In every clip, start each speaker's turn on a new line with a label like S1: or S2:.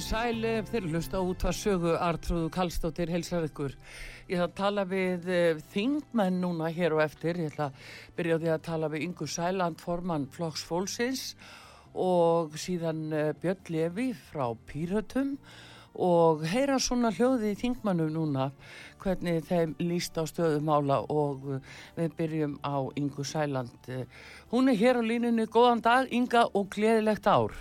S1: Komið í sæli þeir hlusta út að sögu Artrúðu Kallstóttir helsar ykkur. Ég ætla að tala við uh, þingmenn núna hér og eftir. Ég ætla að byrja á því að tala við Ingu Sæland, formann Flokks Fólksins og síðan uh, Björn Levi frá Pírötum og heyra svona hljóði í þingmannum núna hvernig þeim líst á stöðumála og uh, við byrjum á Ingu Sæland. Hún er hér á línunni. Góðan dag Inga og gleðilegt ár.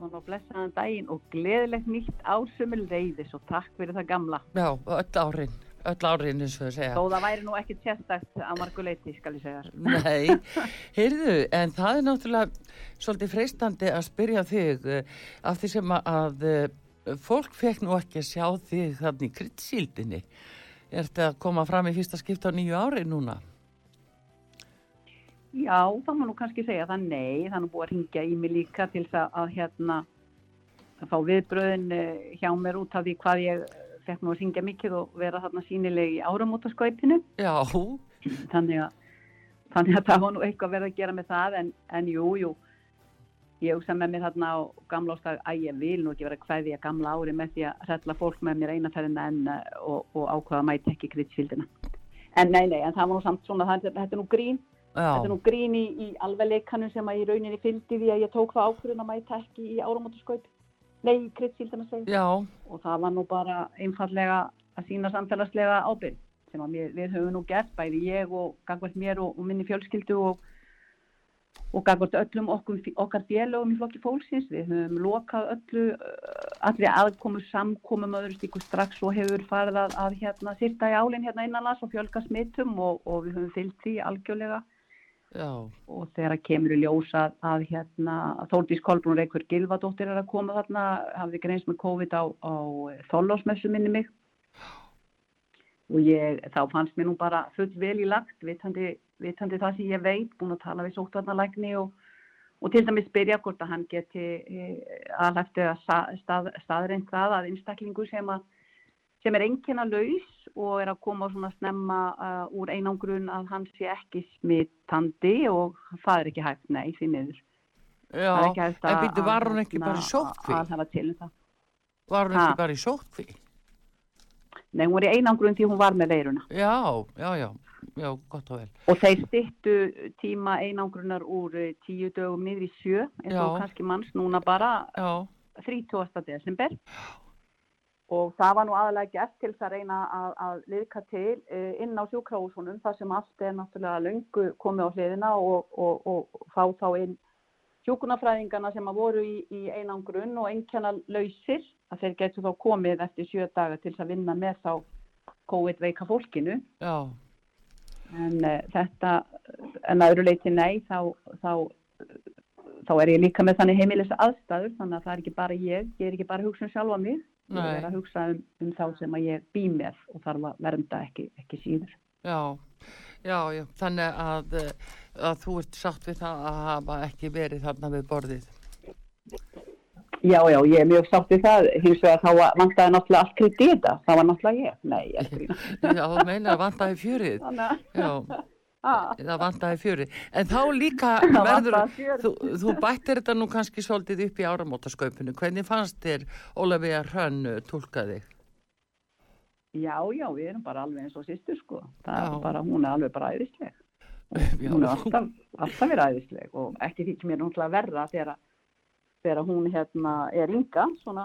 S2: Góðan og blessaðan daginn og gleðilegt nýtt ásumil reyðis og takk fyrir það gamla.
S1: Já, öll árin, öll árin eins og það segja.
S2: Þó það væri nú ekki tjestagt að marguleiti, skal ég segja.
S1: Nei, heyrðu, en það er náttúrulega svolítið freistandi að spyrja þig uh, af því sem að uh, fólk fekk nú ekki að sjá þig þannig í kryddsíldinni. Er þetta að koma fram í fyrsta skipta á nýju ári núna?
S2: Já, þá má nú kannski segja það nei, það er nú búið að ringja í mig líka til þess að, hérna að fá viðbröðin uh, hjá mér út af því hvað ég fekk nú að ringja mikið og vera þarna sínileg í áramótaskaupinu.
S1: Já.
S2: Þannig að, þannig að það var nú eitthvað verið að gera með það en, en jú, jú, ég hugsa með mér þarna á gamla ástag að ég vil nú ekki vera hvaðið að gamla ári með því að rætla fólk með mér einaferðina en uh, og, og ákvaða mæti ekki kryddsfíldina. En nei, nei, en það var nú samt svona, það, þetta er nú grín Þetta er nú grín í, í alvegleikanum sem að í rauninni fylgdi því að ég tók það ákvörðun að mæta ekki í áramótuskaup. Nei, kryddsíldana segja.
S1: Já.
S2: Og það var nú bara einfallega að sína samfélagslega ábyrg sem að við, höfum nú gert, bæði ég og gangvært mér og, og minni fjölskyldu og, og gangvært öllum okkur, okkar félögum í flokki fólksins. Við höfum lokað öllu, allir aðkomu samkomum öðru stíku strax og hefur farið að, að hérna, sýrta í álinn hérna innanlands og fjölga smittum og, og við höfum fyllt því algjörlega.
S1: Já.
S2: og þegar kemur í ljós að, að hérna, Þóldís Kolbrún Reykjörg Gilvadóttir er að koma þarna hafði greins með COVID á, á þollásmessu minni mig og ég, þá fannst mér nú bara full vel í lagt vitandi, vitandi það sem ég veit búin að tala við sóttvarnalækni og, og til dæmis byrja hvort að hann geti aðlæftu að stað, staðreint það að einstaklingu sem að sem er enginna laus og er að koma svona snemma uh, úr einangrun að hann sé ekki smittandi og það er ekki hægt, nei, því miður.
S1: Já, en býttu, var hún ekki bara í sótkví?
S2: Að það var til það.
S1: Var hún ekki bara í sótkví?
S2: Nei, hún var í einangrun því hún var með veiruna.
S1: Já, já, já, já, gott og vel.
S2: Og þeir stittu tíma einangrunar úr eh, tíu dögum niður í sjö, eins og
S1: Já.
S2: kannski manns núna bara
S1: Já,
S2: 30. desember. Og það var nú aðalega gert til þess að reyna að, að liðka til uh, inn á sjúkrahúsunum þar sem allt er náttúrulega löngu komið á hliðina og, og, og fá þá inn hjúkunarfræðingana sem að voru í, í einangrun og einnkjana lausir að þeir getur þá komið eftir sjö daga til þess að vinna með þá COVID-veika fólkinu.
S1: já,
S2: En uh, þetta, en að öðru leiti nei, þá, þá, þá er ég líka með þannig heimilis aðstæður, þannig að það er ekki bara ég, ég er ekki bara hugsa um sjálfa mig, ég
S1: Nei.
S2: er að hugsa um, um þá sem að ég bý með og þarf að vernda ekki, ekki síður.
S1: já, já, já, þannig að, eh, að þú ert sátt við það að hafa ekki verið þarna við borðið.
S2: Já, já, ég er mjög sátt við það, hins vegar þá vantaði náttúrulega allt þetta, það var náttúrulega ég, nei, ég er grína.
S1: Já, þú meinar að vantaði fjörið. Já,
S2: ah,
S1: það vantaði fjörið. En þá líka verður, þú, þú bættir þetta nú kannski svolítið upp í áramótasköpunu. Hvernig fannst þér Ólafía Hrönn uh, túlka þig?
S2: já, já, við erum bara alveg eins og sýstur, sko, það
S1: Já.
S2: er bara, hún er alveg bara æðisleg. Hún er alltaf, alltaf verið æðisleg og ekki því mér náttúrulega þegar, þegar hún hérna er ynga svona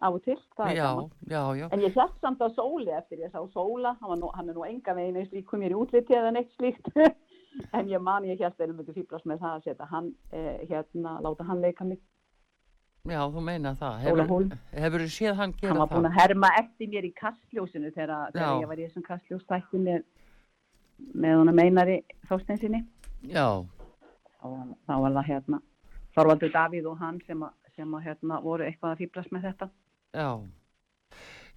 S2: af og til það
S1: já, já, já,
S2: en ég hlætt samt á sóli eftir ég sá sóla hann, nú, hann er nú enga veginn eins líkum mér í útliti eða neitt slíkt en ég man ég að erum ekki fýblast með það að setja hann eh, hérna, láta hann leika mig
S1: Já, þú meina það. Hefur, þú séð hann gera
S2: Hann var
S1: það?
S2: búin að herma eftir mér í kastljósinu þegar, þegar ég var í þessum kastljóstætti með, með honum Einari Þorsteinsinni.
S1: Já,
S2: Þá þá var það hérna Þorvaldur Davíð og hann sem, að, sem að, hérna, voru eitthvað að fýblast með þetta.
S1: Já.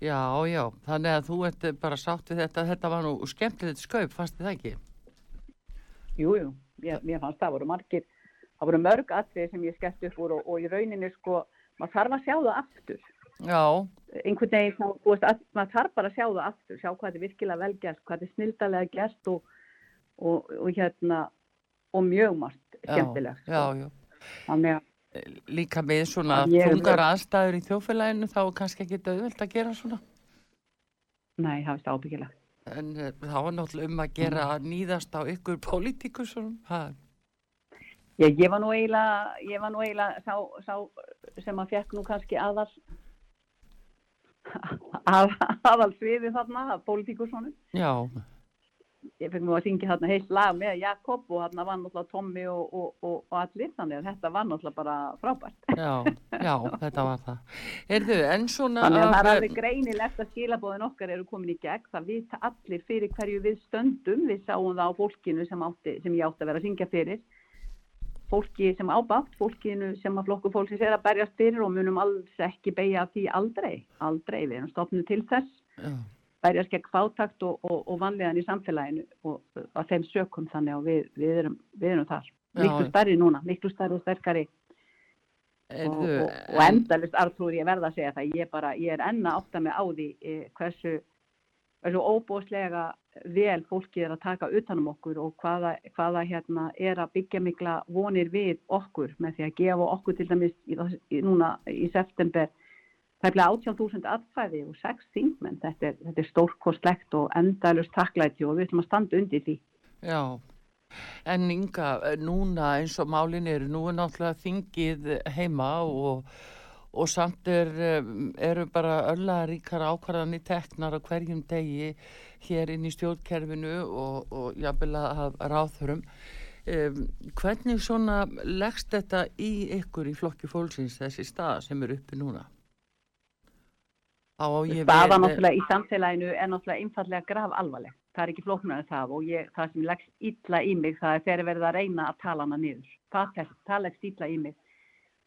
S1: Já, já, þannig að þú ert bara sátt við þetta, þetta var nú skemmtilegt skaup, fannst þið það ekki?
S2: Jú, jú, ég, mér fannst það voru margir, það voru mörg atrið sem ég skemmt upp úr og, og í rauninni sko, maður þarf að sjá það aftur.
S1: Já,
S2: Einhvern veginn, þá, veist, að, maður þarf bara að sjá það aftur, sjá hvað þetta er virkilega vel gert, hvað þetta er snildalega gert og, og, og hérna, og mjög margt
S1: já,
S2: skemmtilegt.
S1: já,
S2: sko.
S1: já.
S2: Þannig að,
S1: Líka með svona þungar aðstæður í þjófélaginu þá kannski ekki auðvelt að gera svona.
S2: nei, það veist ábyggilegt.
S1: En uh, það var náttúrulega um að gera að nýðast á ykkur pólitíkusum. Það,
S2: Ég, var nú eiginlega, ég var nú eiginlega sá, sá sem að fekk nú kannski aðal að, aðal sviði þarna, að pólitíkursonum.
S1: já,
S2: Ég fekk nú að syngja þarna heilt lag með Jakob og þarna var náttúrulega Tommy og, og, og, og allir, þannig að þetta var náttúrulega bara frábært.
S1: já, já, þetta var það. Erðu, en svona...
S2: Þannig að það er alveg greinilegt að skilabóðin okkar eru komin í gegn. Það vita allir fyrir hverju við stöndum. Við sáum það á fólkinu sem, átti, sem ég átti að vera að syngja fyrir. Fólki sem ábátt, fólkinu sem að flokku fólksins er að berjast fyrir og munum alls ekki beigja því aldrei. Aldrei, við erum stofnuð til þess.
S1: Já,
S2: Berjast gegn fátakt og, og, og vanlegan í samfélaginu og að þeim sökum þannig að við, við, erum, við erum þar. Miklu stærri núna, miklu stærri og sterkari og, og, og endalist artrúður ég verða að segja það ég, bara, ég er enna átt að mig á því eh, hversu, hversu óbúslega vel fólki er að taka utanum okkur og hvaða, hvaða hérna er að byggja mikla vonir við okkur með því að gefa okkur til dæmis í, núna í september tæplega 18.000 aðfæði og 6 þingmenn þetta er, er stórkostlegt og endalust takklæti og við ætlum að standa undir því
S1: Já, en Inga, núna eins og málin eru, nú er náttúrulega þingið heima og, og samt er, eru bara öllaríkar ákvarðanir teknar á hverjum degi hér inn í stjórnkerfinu og, og jafnvel að ráðhurum. Um, hvernig svona leggst þetta í ykkur í flokki fólksins þessi stað sem er uppi núna?
S2: Staða
S1: við-
S2: náttúrulega í samfélaginu er náttúrulega einfallega graf alvarleg. Það er ekki flóknar en það og ég, það sem leggst illa í mig það er þegar verið að reyna að tala hana niður. Það, þess, það leggst illa í mig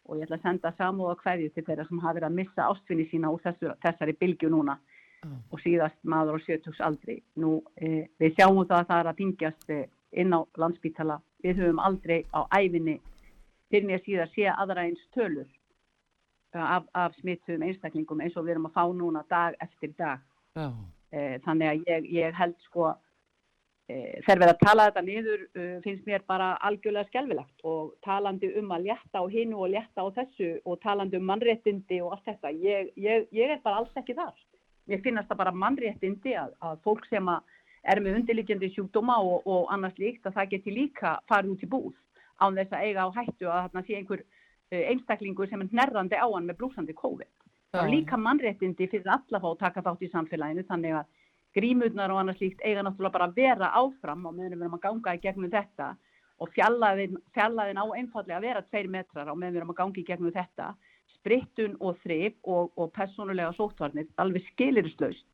S2: og ég ætla að senda samúða hverju til þeirra sem hafa verið að missa ástfinni sína úr þessu, þessari bylgju núna
S1: Já.
S2: og síðast maður á sjötugs aldri. Nú, e, við sjáum það að það er að tingjast e, inn á landsbítala. Við höfum aldrei á æfinni fyrir mér síðan sé aðra eins tölur eh, af, af smittuðum einstaklingum eins og við erum að fá núna dag eftir dag.
S1: Já,
S2: Eh, Þannig að ég, ég held sko eh, þegar við að tala þetta niður eh, finnst mér bara algjörlega skelvilegt og talandi um að létta á hinu og létta á þessu og talandi um mannréttindi og allt þetta, ég, ég, ég er bara alls ekki þar. Mér finnast það bara mannréttindi að, að fólk sem að er með undirliggjandi sjúkdóma og, og annars líkt að það geti líka farið út í búð án þess að eiga á hættu að þarna sé einhver eh, einstaklingur sem er nærrandi á hann með blúsandi COVID. Það er líka mannréttindi fyrir alla fá að taka þátt í samfélaginu þannig að grímurnar og annars líkt eiga náttúrulega bara að vera áfram á meðan við erum að ganga í gegnum þetta og fjallaðin, fjallaðin á einfallega að vera tveir metrar á meðan við erum að ganga í gegnum þetta sprittun og þrif og, og personulega sóttvarnir alveg skilirislaust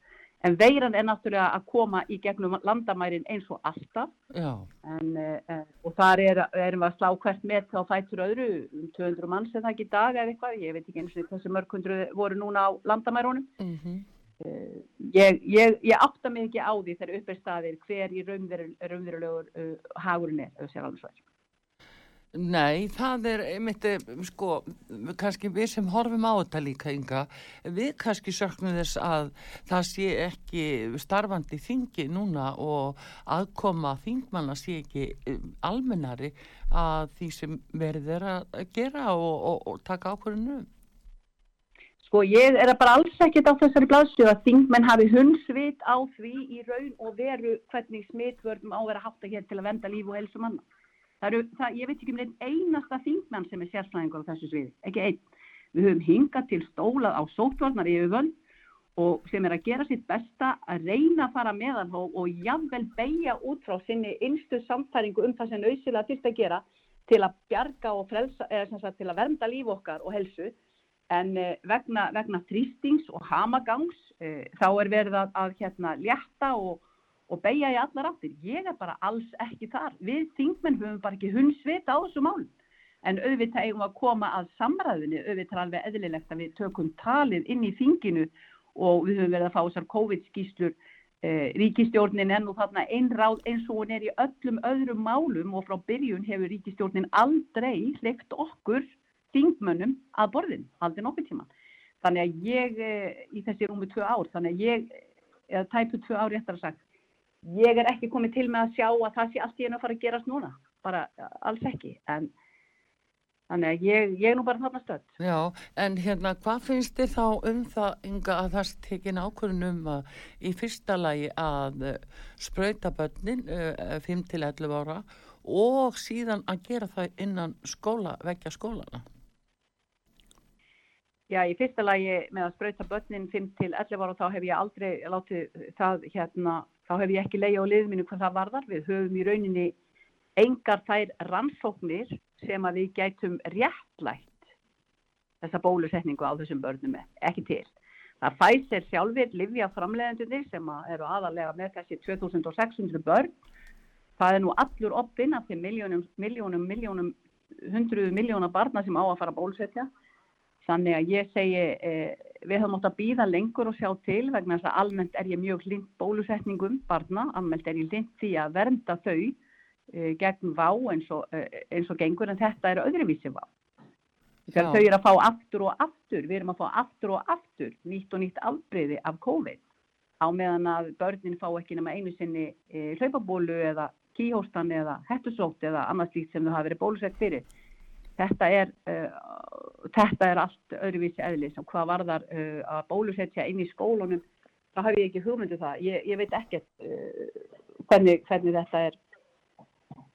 S2: en veiran er náttúrulega að koma í gegnum landamærin eins og alltaf.
S1: Já,
S2: en, uh, og þar er, erum við að slá hvert met á fætur öðru um 200 manns er það ekki í dag eða eitthvað ég veit ekki eins og þessi mörg hundru voru núna á landamærunum.
S1: Mhm.
S2: uh, ég, ég, ég átta mig ekki á því þegar upp er staðir hver í raunverulegur uh, hagurinn er ef sér alveg svært
S1: Nei, það er einmitt, eh, sko, kannski við sem horfum á þetta líka ynga, við kannski söknum þess að það sé ekki starfandi þingi núna og aðkoma þingmanna sé ekki eh, almennari að því sem verið er að gera og, og, og taka ákvörðinu.
S2: Sko ég er bara alls ekkert á þessari blaðsjöðu að þingmenn hafi hundsvit á því í raun og veru hvernig smitvörnum á að vera hátta hér til að venda líf og helsu manna. Það eru, það, ég veit ekki um einn einasta þingmenn sem er sérfræðingur á þessu sviði, ekki einn. Við höfum hingað til stólað á sótvarnar yfirvöld og sem er að gera sitt besta að reyna að fara meðan og, jafnvel beigja út frá sinni innstu samfæringu um það sem auðsila til að gera til að bjarga og frelsa, eða sagt til að vernda líf okkar og helsu En uh, vegna, vegna þrýstings og hamagangs uh, þá er verið að, að hérna, létta og, og beigja í allar áttir. Ég er bara alls ekki þar. Við þingmenn höfum bara ekki hundsvita á þessu málum. En auðvitað eigum að koma að samræðinu, auðvitað alveg eðlilegt að við tökum talið inn í þinginu og við höfum verið að fá þessar COVID-skýslur Eh, ríkistjórnin er nú þarna einráð eins og hún er í öllum öðrum málum og frá byrjun hefur ríkistjórnin aldrei hlegt okkur þingmönnum að borðin, aldrei nokkur tíma. Þannig að ég eh, í þessi rúmi tvö ár, þannig að ég, eða tæpu tvö ár réttar að sagt, ég er ekki komið til með að sjá að það sé allt í einu að fara að gerast núna, bara alls ekki, en Þannig að ég, ég er nú bara þarna stöld.
S1: Já, en hérna, hvað finnst þið þá um það, Inga, að það tekin ákvörðun um að í fyrsta lagi að uh, spröyta börnin uh, 5-11 ára og síðan að gera það innan skóla, vekja skólana?
S2: Já, í fyrsta lagi með að spröyta börnin 5-11 ára þá hef ég aldrei látið það hérna, þá hef ég ekki leiði á liðminu hvað það varðar. Við höfum í rauninni engar þær rannsóknir sem að við gætum réttlætt þessa bólusetningu á þessum börnum ekki til. Það fæsir sjálfur livja framlegendunir sem eru aðalega með þessi 2600 börn. Það er nú allur opinn af því miljónum, miljónum, miljónum, hundruðu miljóna barna sem á að fara að bólusetja. Þannig að ég segi, eh, við höfum átt að býða lengur og sjá til vegna þess að almennt er ég mjög lind bólusetningum barna, almennt er ég lind því að vernda þau uh, gegn vá eins og, uh, eins og gengur en þetta er öðruvísi vá. Þegar þau eru að fá aftur og aftur, við erum að fá aftur og aftur nýtt og nýtt afbreyði af COVID á meðan að börnin fá ekki nema einu sinni uh, hlaupabólu eða kíhóstan eða hettusótt eða annars líkt sem þau hafa verið bólusett fyrir. Þetta er, þetta er allt öðruvísi eðlis og hvað varðar að bólusetja inn í skólunum, þá hef ég ekki hugmyndu um það. Ég, ég veit ekkert hvernig, hvernig þetta er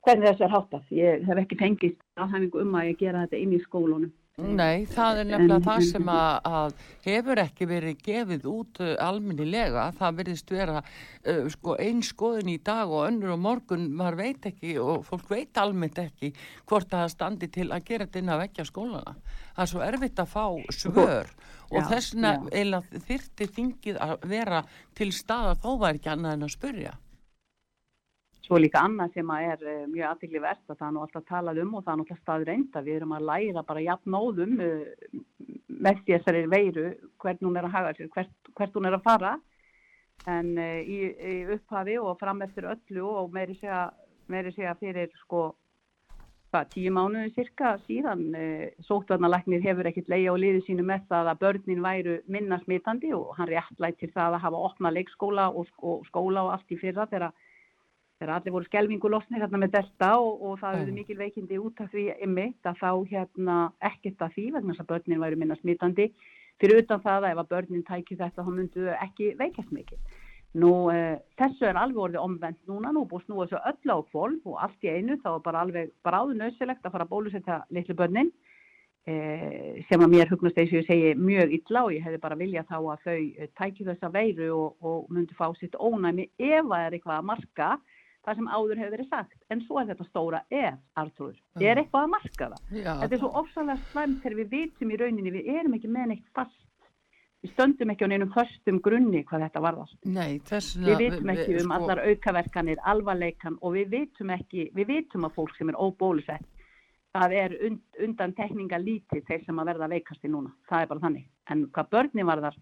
S2: hvernig þessu er háttað. Ég hef ekki fengist aðhæfingu um að ég gera þetta inn í skólunum.
S1: Nei, það er nefnilega en, það sem að, að hefur ekki verið gefið út uh, alminnilega. Það verðist vera uh, sko, einn skoðin í dag og önnur og morgun, maður veit ekki og fólk veit almennt ekki hvort það standi til að gera þetta inn að vekja skólana. Það er svo erfitt að fá svör og já, þess vegna þyrti þingið að vera til stað að þó var ekki annað en að spurja.
S2: Svo líka annað sem er uh, mjög aðtækli verðt að það er nú alltaf talað um og það er náttúrulega staður reynda. Við erum að læra bara jafnóðum uh, með þessari veiru hvern hún er að haga sér, hvert, hvert hún er að fara. En uh, í, í upphafi og fram eftir öllu og meiri segja, fyrir sko hvað, tíu mánuði cirka síðan sótvarnalæknir hefur ekkert leið á liði sínu með það að börnin væru minna smitandi og hann réttlættir það að hafa opna leikskóla og, og skóla og allt í fyrra þegar að þegar allir voru skelvingu losnir hérna með delta og, og það hefði mikil veikindi út af því ymmit að þá hérna ekkert af því vegna þess að börnin væri minna smitandi. Fyrir utan það að ef að börnin tæki þetta þá myndu ekki veikast mikil. Nú eh, þessu er alveg orðið omvend núna, nú búið snúið þessu öll á kvolv og allt í einu þá er bara alveg bráðu nöðsilegt að fara að bólusetja litlu börnin eh, sem að mér hugnast eins og ég segi mjög illa og ég hefði bara viljað þá að þau tæki þessa veiru og, og myndu fá sitt ónæmi ef það er eitthvað að marka það sem áður hefur verið sagt. En svo er þetta stóra ef, Artur. Það er eitthvað að marka það. Já, þetta er svo ofsalega slæmt þegar við vitum í rauninni, við erum ekki með neitt fast. Við stöndum ekki á neinum höstum grunni hvað þetta varðast.
S1: Nei.
S2: Við vitum ekki við, um sko... allar aukaverkanir, alvarleikan og við vitum ekki, við vitum að fólk sem er óbólusett, það er und, undan tekninga lítið þeir sem að verða veikasti núna. Það er bara þannig. En hvað börni varðar,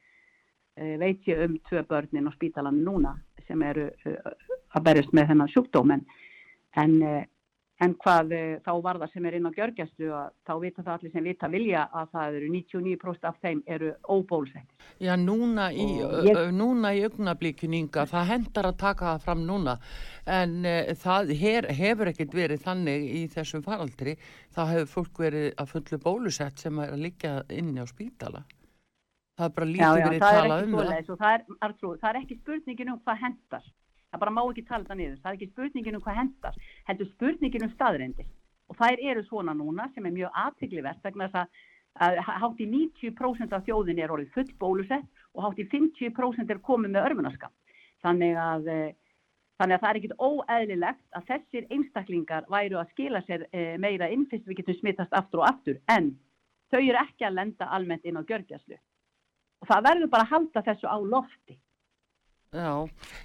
S2: eh, veit ég um tvö börnin á spítalan núna sem eru eh, að berjast með þennan sjúkdóm en, en, eh, en hvað eh, þá var það sem er inn á gjörgjastlu þá vita það allir sem vita vilja að það eru 99% af þeim eru óbólsættir.
S1: Já núna í, ég... núna í augnablíkuninga það hendar að taka það fram núna en uh, það her, hefur ekkert verið þannig í þessum faraldri það hefur fólk verið að fullu bólusett sem er að liggja inni á spítala. Það er bara lítið verið talað um það.
S2: Það er, Artrú, það er ekki spurningin um hvað hendar það bara má ekki tala það niður, það er ekki spurningin um hvað hendar, heldur spurningin um staðrendir og þær eru svona núna sem er mjög aðtiglivert vegna þess að, að hátt í 90% af þjóðin er orðið full bólusett og hátt í 50% er komið með örfunarskap þannig að eh, Þannig að það er ekkit óeðlilegt að þessir einstaklingar væru að skila sér eh, meira inn fyrst við getum smittast aftur og aftur. En þau eru ekki að lenda almennt inn á gjörgjæslu. Og það verður bara að halda þessu á lofti.
S1: Já,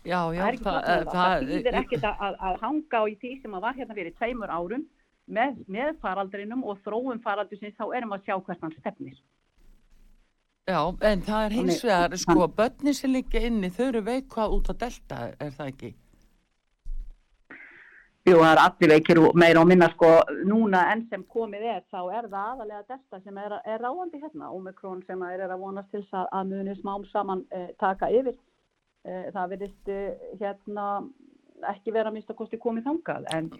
S1: já, já.
S2: Það ekki
S1: það-
S2: það, það, það- þýðir ekkert að, að, hanga á í því sem að var hérna fyrir tveimur árum með, með faraldrinum og þróum faraldursins þá erum við að sjá hvert hann stefnir.
S1: Já, en það er hins vegar, sko, börni sem liggja inni, þau eru veikvað út á delta, er það ekki?
S2: Jú, það er allir veikir meira og minna sko núna enn sem komið er þá er það aðalega delta sem er, er ráandi hérna, Omikron sem er, er að vonast til að, að muni smám saman eh, taka yfir. Eh, það verðist eh, hérna ekki vera að mista kosti komið þangað en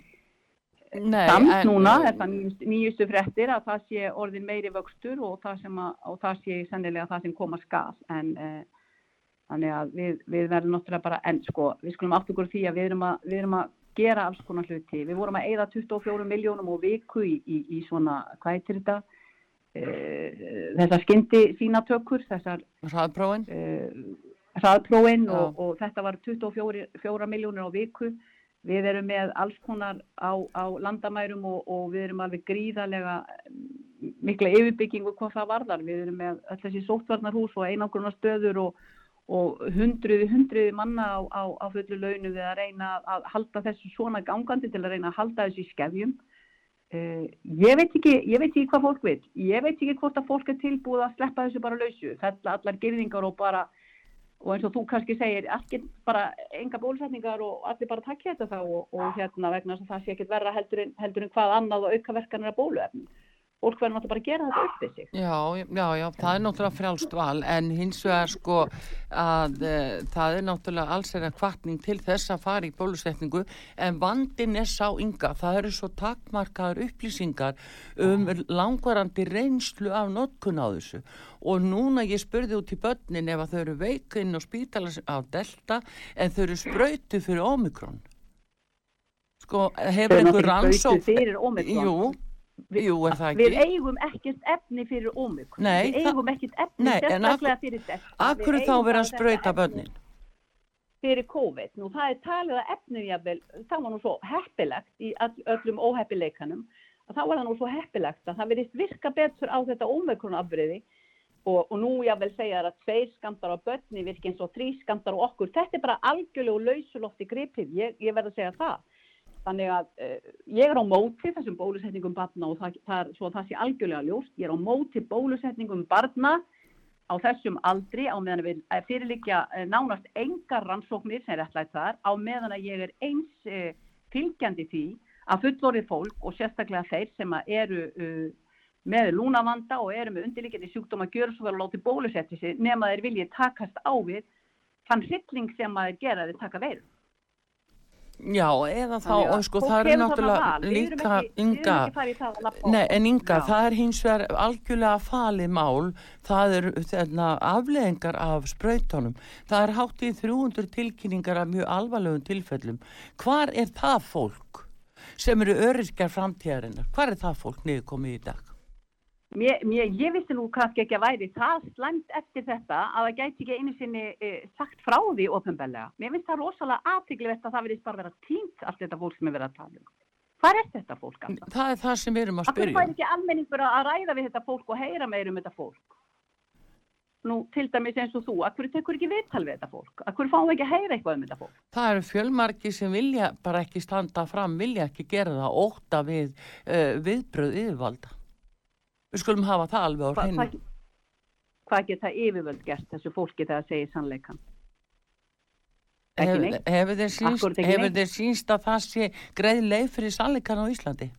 S1: Nei,
S2: samt
S1: en-
S2: núna er það nýjustu, fréttir að það sé orðin meiri vöxtur og það, að, og það sé sennilega það sem koma skal en eh, þannig að við, við verðum náttúrulega bara en sko við skulum okkur á því að við erum að, við erum að gera alls konar hluti. Við vorum að eyða 24 miljónum og viku í, í, í svona, hvað heitir þetta? Eh, þessar skyndi sínatökur, þessar uh, hraðprófin
S1: Já.
S2: og, og þetta var 24 miljónir á viku. Við erum með alls konar á, á landamærum og, og við erum alveg gríðarlega mm, mikla yfirbyggingu hvað það varðar. Við erum með öll þessi sóttvarnarhús og einangruna stöður og, og hundruði, hundruði manna á, á, á fullu launu við að reyna að halda þessu svona gangandi til að reyna að halda þessu í skefjum. Uh, ég, veit ekki, ég veit ekki hvað fólk vil. Ég veit ekki hvort að fólk er tilbúið að sleppa þessu bara lausu. Þetta allar gerðingar og bara, og eins og þú kannski segir, bara enga bólusetningar og allir bara takja þetta þá og, og hérna vegna þess að það sé ekkert verra heldur en, heldur en hvað annað og aukaverkanir að bóluefni. Fólk verður náttúrulega bara að gera þetta upp við sig.
S1: Já, já, já, það er náttúrulega frjálst val en hins vegar sko að e, það er náttúrulega alls er að kvartning til þess að fara í bólusetningu en vandin er sá ynga, það eru svo takmarkaður upplýsingar um langvarandi reynslu af notkun á þessu og núna ég spurði út í börnin ef að þau eru veikinn og spítala á delta en þau eru sprautu fyrir omikron. Sko, hefur
S2: Þau eru
S1: einhver rannsók...
S2: sprautu fyrir Omicron.
S1: Jú,
S2: Við-
S1: jú, er það
S2: Við
S1: ekki?
S2: eigum ekkert efni fyrir ómikron.
S1: Nei,
S2: Við
S1: það-
S2: eigum ekkert efni
S1: Nei, en af-
S2: sérstaklega fyrir þetta.
S1: Akkur
S2: Við
S1: þá
S2: bara
S1: að
S2: efni
S1: börnin?
S2: Fyrir COVID. Nú það er talið að efnið jafnvel, það var nú svo heppilegt í all, öllum óheppileikanum, að þá var það nú svo heppilegt að það verðist virka betur á þetta ómikron afbreyði og, og nú jafnvel segja þær að tveir skamtar á börni virki eins og þrý skamtar á okkur. Þetta er bara algjörlega lausulofti gripið, ég, ég verð að segja það. Þannig að uh, ég er á móti þessum bólusetningum barna og það, það svo að það sé algjörlega ljóst. Ég er á móti bólusetningum barna á þessum aldri á meðan við eh, fyrirlikja uh, nánast engar rannsóknir sem er ætlaðið þar á meðan að ég er eins uh, fylgjandi því að fullorðið fólk og sérstaklega þeir sem eru uh, með lúnavanda og eru með undirlikjandi sjúkdóma gjör svo vel að láti bólusetti sig nema þeir viljið takast á við þann hrylling sem að þeir gera þeir taka veiru.
S1: Já, eða þá, og sko það er
S2: þarna
S1: náttúrulega líka ynga, nei, en ynga, það er hins vegar algjörlega falið mál, það er afleðingar af sprautunum, það er hátt í 300 tilkynningar af mjög alvarlegum tilfellum. Hvar er það fólk sem eru öryrkjar framtíðarinnar? Hvar er það fólk niður komið í dag?
S2: Mér, mér, ég vissi nú kannski ekki að væri það slæmt eftir þetta að það gæti ekki einu sinni e, sagt frá því ofinbellega. Mér finnst það rosalega aðtíklivert að það verðist bara vera tínt allt þetta fólk sem við verðum að tala um. Hvað er þetta fólk alltaf?
S1: Það er það sem við erum að spyrja.
S2: fær
S1: um.
S2: ekki almenningur að ræða við þetta fólk og heyra meir um þetta fólk? Nú, til dæmis eins og þú, akkur tekur ekki viðtal við þetta fólk? Akkur fáum við ekki að heyra eitthvað um þetta fólk?
S1: Það eru fjölmarki sem vilja bara ekki standa fram, vilja ekki gera það, óta við uh, viðbröð yfirvalda. Við skulum hafa það alveg á
S2: Hva,
S1: hreinu.
S2: hvað, hvað geta yfirvöld gert þessu fólki þegar það segir sannleikan?
S1: Hef-. Hefur þér sínst, þér sínst að það sé greið leið fyrir sannleikan á Íslandi?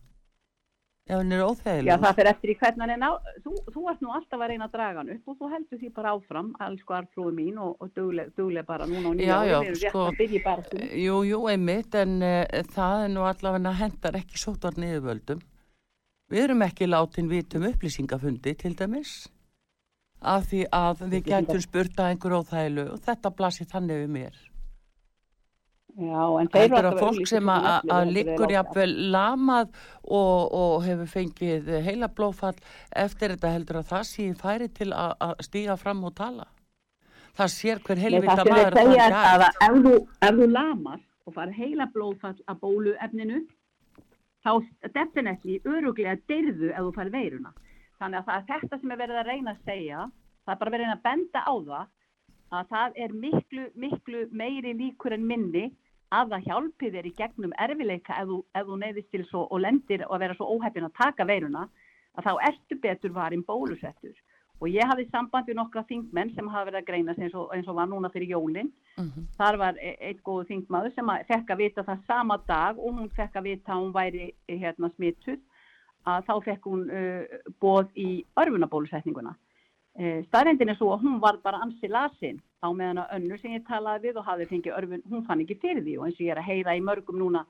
S1: Ef hann er
S2: Já,
S1: óþægilegur.
S2: það fyrir eftir í hvernig hann er ná... Þú, þú ert nú alltaf að reyna að draga hann upp og þú heldur því bara áfram, alls sko arfrúi mín og, og dugleg, dugleg bara núna á
S1: Já,
S2: nýja
S1: já,
S2: ári, við erum rétt
S1: sko,
S2: að byrja bara.
S1: Jú, jú, einmitt, en uh, það er nú allavega hendar ekki sótvar niðurvöldum. Við erum ekki látin vitum upplýsingafundi til dæmis. Af því að við gætum spurt að einhver óþægilu og þetta blasir þannig við mér.
S2: Já, en þeir eru
S1: að fólk sem að, að
S2: liggur
S1: jafnvel lamað og, og hefur fengið heila blófall eftir þetta heldur að það í færi til að, að stíga fram og tala. Það sér hver helvita maður að það
S2: er að
S1: gætt.
S2: ef þú, lamast og fara heila blóðfall að bóluefninu, þá definitely öruglega deyrðu ef þú fari veiruna. þannig að það er þetta sem er verið að reyna að segja það er bara verið að benda á það að það er miklu, miklu meiri líkur en minni að það hjálpi þér í gegnum erfileika ef þú, ef þú neyðist til svo og lendir og vera svo óheppin að taka veiruna að þá ertu betur varin bólusettur og ég hafði samband við nokkra þingmenn sem hafa verið að greina eins og, eins og var núna fyrir jólinn
S1: Mm -hmm.
S2: þar var e- einn góðu þingmaður sem fekk að vita það sama dag og hún fekk að vita að hún væri hérna smituð að þá fekk hún uh, bóð í örfunabólusetninguna. Uh, staðrendin er svo að hún var bara ansi lasin á meðan að önnur sem ég talaði við og hafði fengið örfun, hún fann ekki fyrir því og eins og ég er að heyra í mörgum núna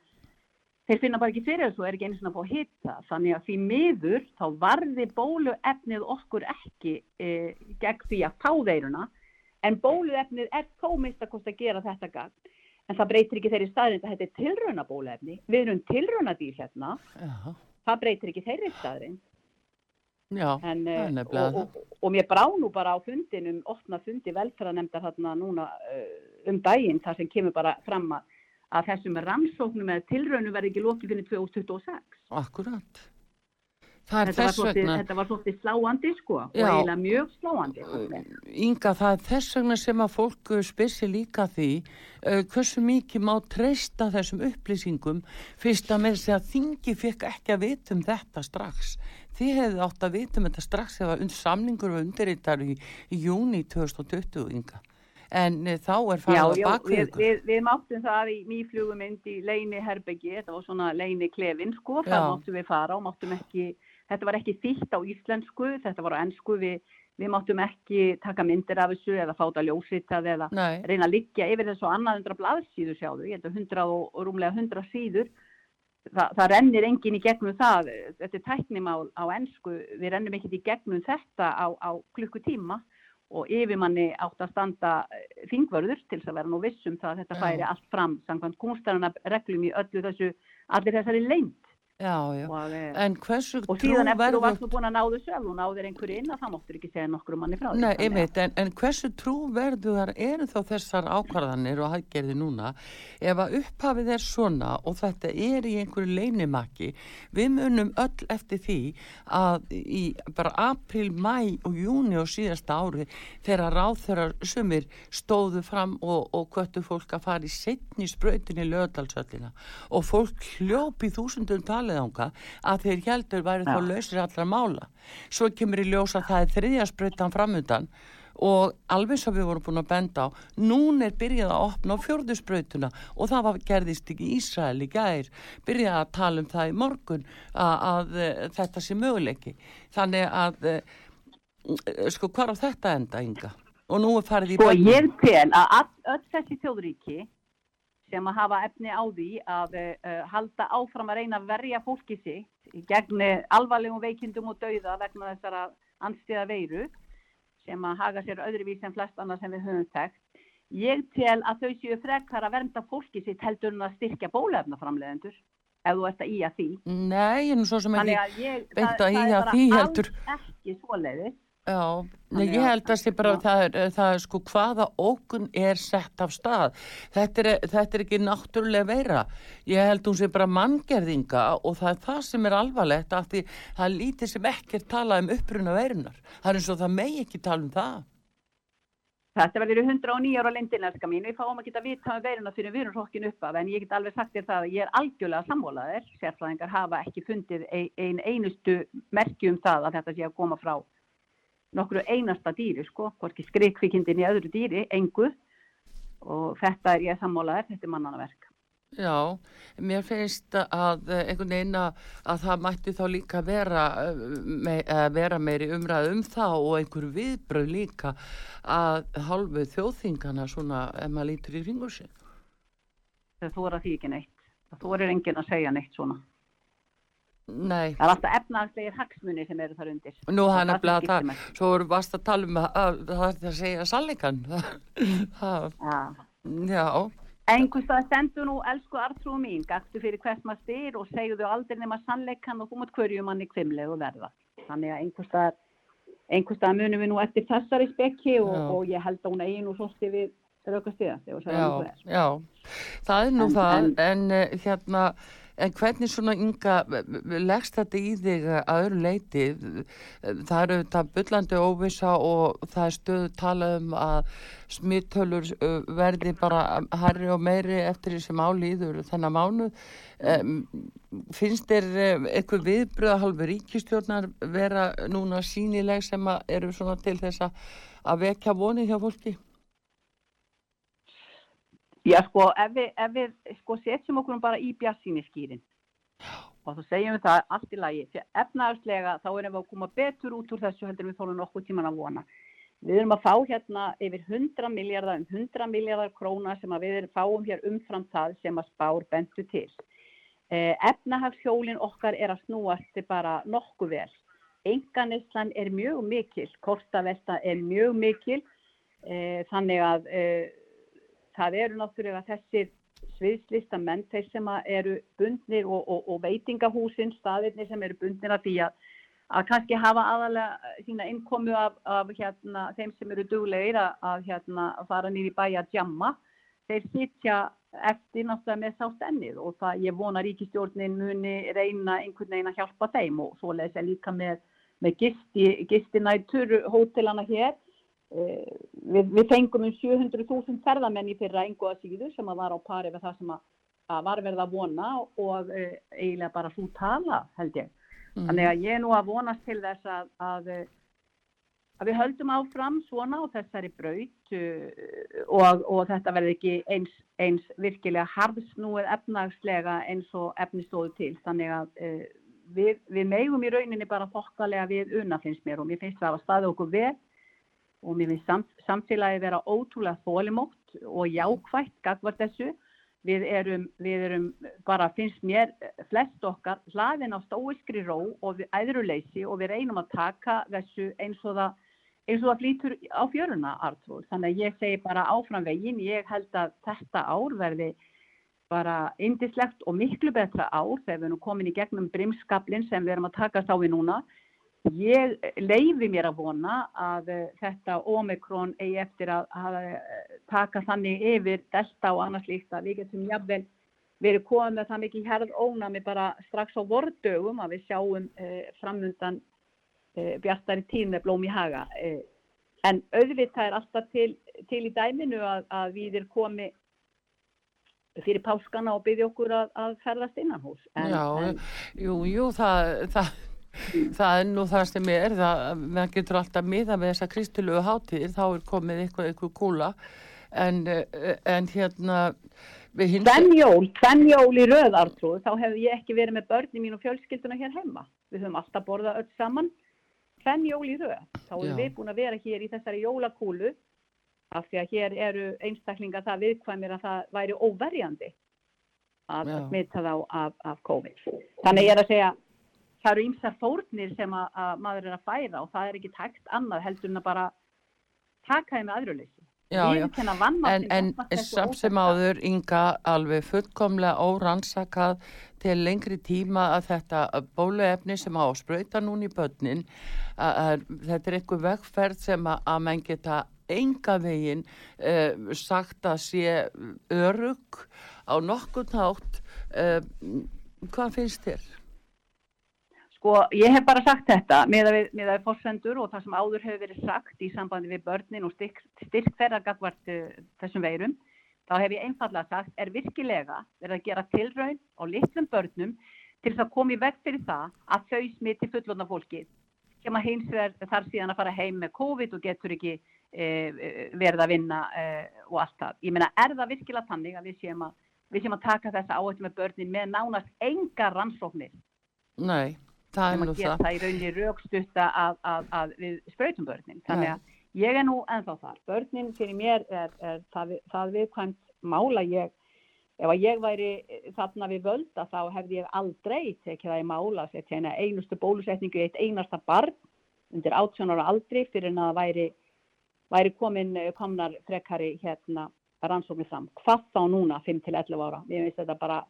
S2: þeir finna bara ekki fyrir þessu og er ekki einu svona að fá hitta þannig að því miður þá varði bóluefnið okkur ekki uh, gegn því að fá veiruna. En bóluefnið er þó mist að kosta að gera þetta gagn. En það breytir ekki þeirri staðrind að þetta er tilrauna bóluefni. Við erum tilrauna dýr hérna.
S1: Já,
S2: það breytir ekki þeirri staðrind
S1: já,
S2: en,
S1: nefnilega
S2: og, og, og mér brá nú bara á fundinum opna fundi velferðanemndar þarna núna uh, um daginn þar sem kemur bara fram að, að þessum rannsóknum eða tilraunum verði ekki lokið fyrir 2026
S1: akkurat. Það er
S2: þetta var,
S1: þess
S2: svolítið,
S1: vegna,
S2: þetta var svolítið sláandi sko og
S1: Já.
S2: eiginlega mjög sláandi.
S1: Inga, það er þess vegna sem að fólk spyrsi líka því uh, hversu mikið má treysta þessum upplýsingum fyrst að með þess að þingi fekk ekki að vita um þetta strax. Þið hefðu átt að vita um þetta strax und, samningur var undirritar í, í júni 2020, Inga. En uh, þá er farið
S2: já,
S1: baka
S2: við, við, við máttum það í nýflugumynd í Leini Herbeggi, þetta var svona Leini Klefin sko, það máttum við fara og máttum ekki, þetta var ekki þýtt á íslensku, þetta var á ennsku, við, við máttum ekki taka myndir af þessu eða fáta ljósitað eða
S1: Nei,
S2: reyna að liggja yfir þessu annað hundra blaðsíður sjáðu, ég held að hundra og, rúmlega hundra síður, Þa, það rennir engin í gegnum það, þetta er tæknimál á ennsku, við rennum ekkert í gegnum þetta á, á klukkutíma og yfirmanni átt að standa þingvörður til þess að vera nú vissum það að þetta færi allt fram samkvæmt kúnstarana reglum í öllu þessu, allir þessari leynd
S1: já, já.
S2: og, eh,
S1: En hversu
S2: og síðan eftir þú varst búin að ná þessu ef þú náðir einhverju inn að það máttur ekki segja nokkru manni frá því.
S1: Nei,
S2: að-
S1: einmitt, en, en hversu trúverðuðar eru þá þessar ákvarðanir og haggerði núna ef að upphafið er svona og þetta er í einhverju leinimakki við munum öll eftir því að í bara april, mæ og júni og síðasta ári þegar ráþörar sumir stóðu fram og, og kvöttu fólk að fara í setni sprautin í lögadalsöllina og fólk hljópi þúsundum talið ánga að þeir heldur væri þá lausir allra mála. Svo kemur í ljós að það er þriðja sprautan framundan og alveg sem við vorum búin að benda á núna er byrjað að opna á fjörðusbrautuna og það var, gerðist ekki Ísrael í gær, byrjað að tala um það í morgun að, að, að þetta sé möguleiki. Þannig að eh, sko hvað á þetta enda Inga? Og nú er farið í
S2: Sko ég tel að öll þessi þjóðríki sem að hafa efni á því að uh, halda áfram að reyna að verja fólki sitt gegn alvarlegum veikindum og dauða vegna þessara anstíða veiru sem að haga sér öðruvís en flest annað sem við höfum þekkt. Ég tel að þau séu frekar að vernda fólki sitt heldur en að styrkja bólefnaframleðendur ef þú ert að í að því.
S1: Nei, ég er nú svo sem
S2: Þannig
S1: ekki
S2: að ég,
S1: beint
S2: það,
S1: að
S2: það
S1: ýja
S2: er bara
S1: því
S2: alls
S1: heldur.
S2: ekki svoleiðis.
S1: Já, nei, ég
S2: að-
S1: held að sé bara
S2: Já.
S1: það er, það er sko hvaða ókun er sett af stað. Þetta er, þetta er ekki náttúrulega veira. Ég held hún sé bara manngerðinga og það er það sem er alvarlegt af því það er lítið sem ekkert tala um uppruna veirunar. Það er eins og það megi ekki tala um það.
S2: Þetta verður í 109 ára lindin, elska mín. Við fáum að geta vita um veiruna fyrir við erum hrokkin upp af, en ég get alveg sagt þér það að ég er algjörlega samvolaðir. Sérfræðingar hafa ekki fundið ein, ein einustu merki um það að þetta sé að koma frá nokkru einasta dýri, sko, hvorki skrikkvikindin í öðru dýri, engu. Og þetta er ég samvolaðir, þetta er mannana verk.
S1: Já, mér finnst að eh, einhvern veginn að, að það mætti þá líka vera, eh, me, eh, vera meiri umræð um það og einhver viðbröð líka að hálfu þjóðþingana svona ef maður lítur í ringur sig.
S2: Það þóra því ekki neitt. Það þórir enginn að segja neitt svona.
S1: Nei,
S2: Það er alltaf efnaðslegir hagsmunni sem eru þar undir.
S1: nú hann er
S2: sem
S1: bleið að
S2: skiptir
S1: það,
S2: máli.
S1: svo voru vast að tala um að, að það er að segja. Það-
S2: Já.
S1: Já,
S2: Einhvers stað stendur nú, elsku artrú mín, gaktu fyrir hvers maður styr og segðu aldrei nema sannleikan og mátt hverju manni kvimlegu verða. Þannig að stað, einhvers stað munum við nú eftir þessari spekki og, og ég held að hún eigi nú svolítið við rauka stíða.
S1: já, já, það er nú
S2: En-
S1: það, en,
S2: en-
S1: en hérna, En hvernig svona ynga leggst þetta í þig að öðru leiti? Það eru þetta byllandi óvisa og það er stöðu talað um að smittölur verði bara harri og meiri eftir því sem álýður þennan mánu. Finnst þér eitthvað viðbröðahalvi ríkistjórnar vera núna sínileg sem eru svona til þess að vekja vonið hjá fólki?
S2: Já sko, ef við, ef við sko, setjum okkur bara í bjassíni skýrin og þá segjum við það allt í lagi, því efnaðarslega þá erum við að koma betur út úr þessu heldur við þórum nokkuð tíman að vona. Við erum að fá hérna yfir 100 miljardar, um 100 miljardar króna sem við erum fáum hér umfram það sem að spár bentu til. Eh, efnahagshjólinn okkar er að snúast bara nokkuð vel. Enganislan er mjög mikil, kortavelta er mjög mikil, eh, þannig að eh, það eru náttúrulega þessir sviðslistamenn, þeir sem eru bundnir og, og, og veitingahúsin, staðirni sem eru bundnir að því að, að kannski hafa aðalega sína innkomu af, af hérna, þeim sem eru duglegir að, að hérna, fara nýri bæja að jamma, þeir sitja eftir náttúrulega með sást ennið og það ég vona ríkistjórnin muni reyna einhvern veginn að hjálpa þeim og svo leiðis ég líka með, með gisti, gistinætur hótelana hér við, við fengum um 700.000 ferðamenn í fyrra engu að síðu sem að var á pari við það sem að, að var verið að vona og e, eiginlega bara svo tala held ég. Mm. Þannig að ég er nú að vonast til þess að, að, að við höldum áfram svona og þessari braut og, og þetta verði ekki eins, eins virkilega harðsnúið efnagslega eins og efnistóðu til. Þannig að e, við, við megum í rauninni bara fokkalega við unna finnst mér og mér finnst það að staði okkur vel og mér finnst samfélagi vera ótrúlega þólimótt og jákvægt gagvar þessu. Við erum, við erum bara, finnst mér, flest okkar hlaðin á stóiskri ró og æðruleysi og við reynum að taka þessu eins og það, eins og það flýtur á fjöruna, Artur. Þannig að ég segi bara áfram veginn, ég held að þetta ár verði bara indislegt og miklu betra ár þegar við erum komin í gegnum brimskablin sem við erum að takast á við núna Ég leifi mér að vona að uh, þetta omikron eigi eftir að, að uh, taka þannig yfir delta og annars líkt að við getum jafnvel verið komið með það mikið hérð ónami bara strax á vordögum að við sjáum uh, framundan bjartari tíð með blóm í haga. En auðvitað er alltaf til, til í dæminu að, að við erum komið fyrir páskana og byggja okkur að, að ferðast innan hús.
S1: En, Já, en, jú, jú, það... það það er nú það sem er það, maður getur alltaf miða með þessa kristilögu hátíðir, þá er komið eitthvað, eitthvað kúla. En, eh, en hérna
S2: Tvennjól, tvennjól í röðartrúð þá hefur ég ekki verið með börni mín og fjölskylduna hér heima, við höfum alltaf borðað öll saman, tvennjól í röð. Þá erum við búin að vera hér í þessari jólakúlu af því að hér eru einstaklinga það viðkvæmir að það væri óverjandi að smita þá af, af COVID. Þannig ég er að segja það eru ýmsar fórnir sem að, að maður er að færa og það er ekki tækt annað heldur en að bara taka þeim með aðröðleysi.
S1: Já, já, en, en samt sem áður ynga alveg fullkomlega órannsakað til lengri tíma að þetta bóluefni sem á spröyta núni í börnin, að, að, þetta er einhver vegferð sem að, að menn geta enga veginn uh, sagt að sé örug á nokkur nátt, uh, hvað finnst þér?
S2: Sko, ég hef bara sagt þetta með að við, við fórsendur og það sem áður hefur verið sagt í sambandi við börnin og styrk, styrk þeirra gagvart uh, þessum veirum, þá hef ég einfallega sagt, er virkilega verið að gera tilraun á litlum börnum til þess að koma í veg fyrir það að þau smiti fullotna fólki sem að hins verð þar síðan að fara heim með COVID og getur ekki uh, verið að vinna uh, og allt það. Ég meina, er það virkilega tannig að við séum að, við séum að taka þessa áhættu með börnin með nánast enga rannsóknir?
S1: Nei það er nú það.
S2: Það er rauninni raukstutta að, að, að við spröytum börnin. Þannig að ég er nú ennþá þar. Börnin fyrir mér er, er það, það viðkvæmt mála ég. Ef að ég væri þarna við völda þá hefði ég aldrei tekið það í mála að setja eina einustu bólusetningu í eitt einasta barn undir 18 ára aldri fyrir en að væri, væri komin komnar frekari hérna rannsóknir fram. Hvað þá núna 5-11 ára? Ég finnst þetta bara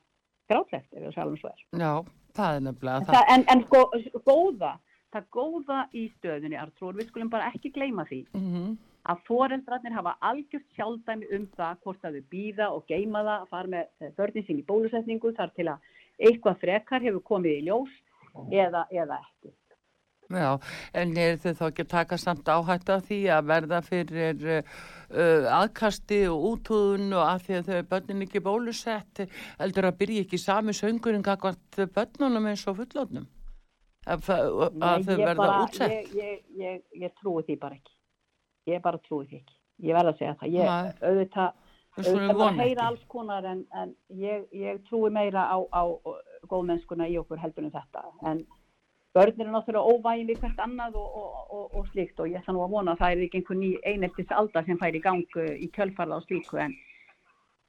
S2: grátlegt ef ég sjálf um svo er.
S1: Já, það er nefnilega
S2: það. það en, en sko, góða, það góða í stöðunni, Artrúr, við skulum bara ekki gleyma því mm -hmm. að foreldrarnir hafa algjört sjálfdæmi um það hvort að þau býða og geima það að fara með eh, börnin sín í bólusetningu þar til að eitthvað frekar hefur komið í ljós eða, eða ekki.
S1: Já, en er þau þá ekki að taka samt áhætt af því að verða fyrir uh, aðkasti og útúðun og að því að þau börnin ekki bólusett heldur að byrja ekki sami söngurinn kakvart börnunum eins og fullotnum að, að þau verða
S2: bara-
S1: útsett
S2: Ég, ég, ég, ég trúi því bara ekki. Ég bara trúi því ekki. Ég verð að segja það. Ég, auðvitað, auðvitað
S1: ekki.
S2: alls konar en, en ég, ég trúi meira á, á góðmennskuna í okkur heldur en þetta. En börn eru náttúrulega óvægin við hvert annað og, og, og, og slíkt og ég ætla nú að vona að það er ekki einhver ný eineltis aldar sem fær í gang uh, í kjölfarða og slíku en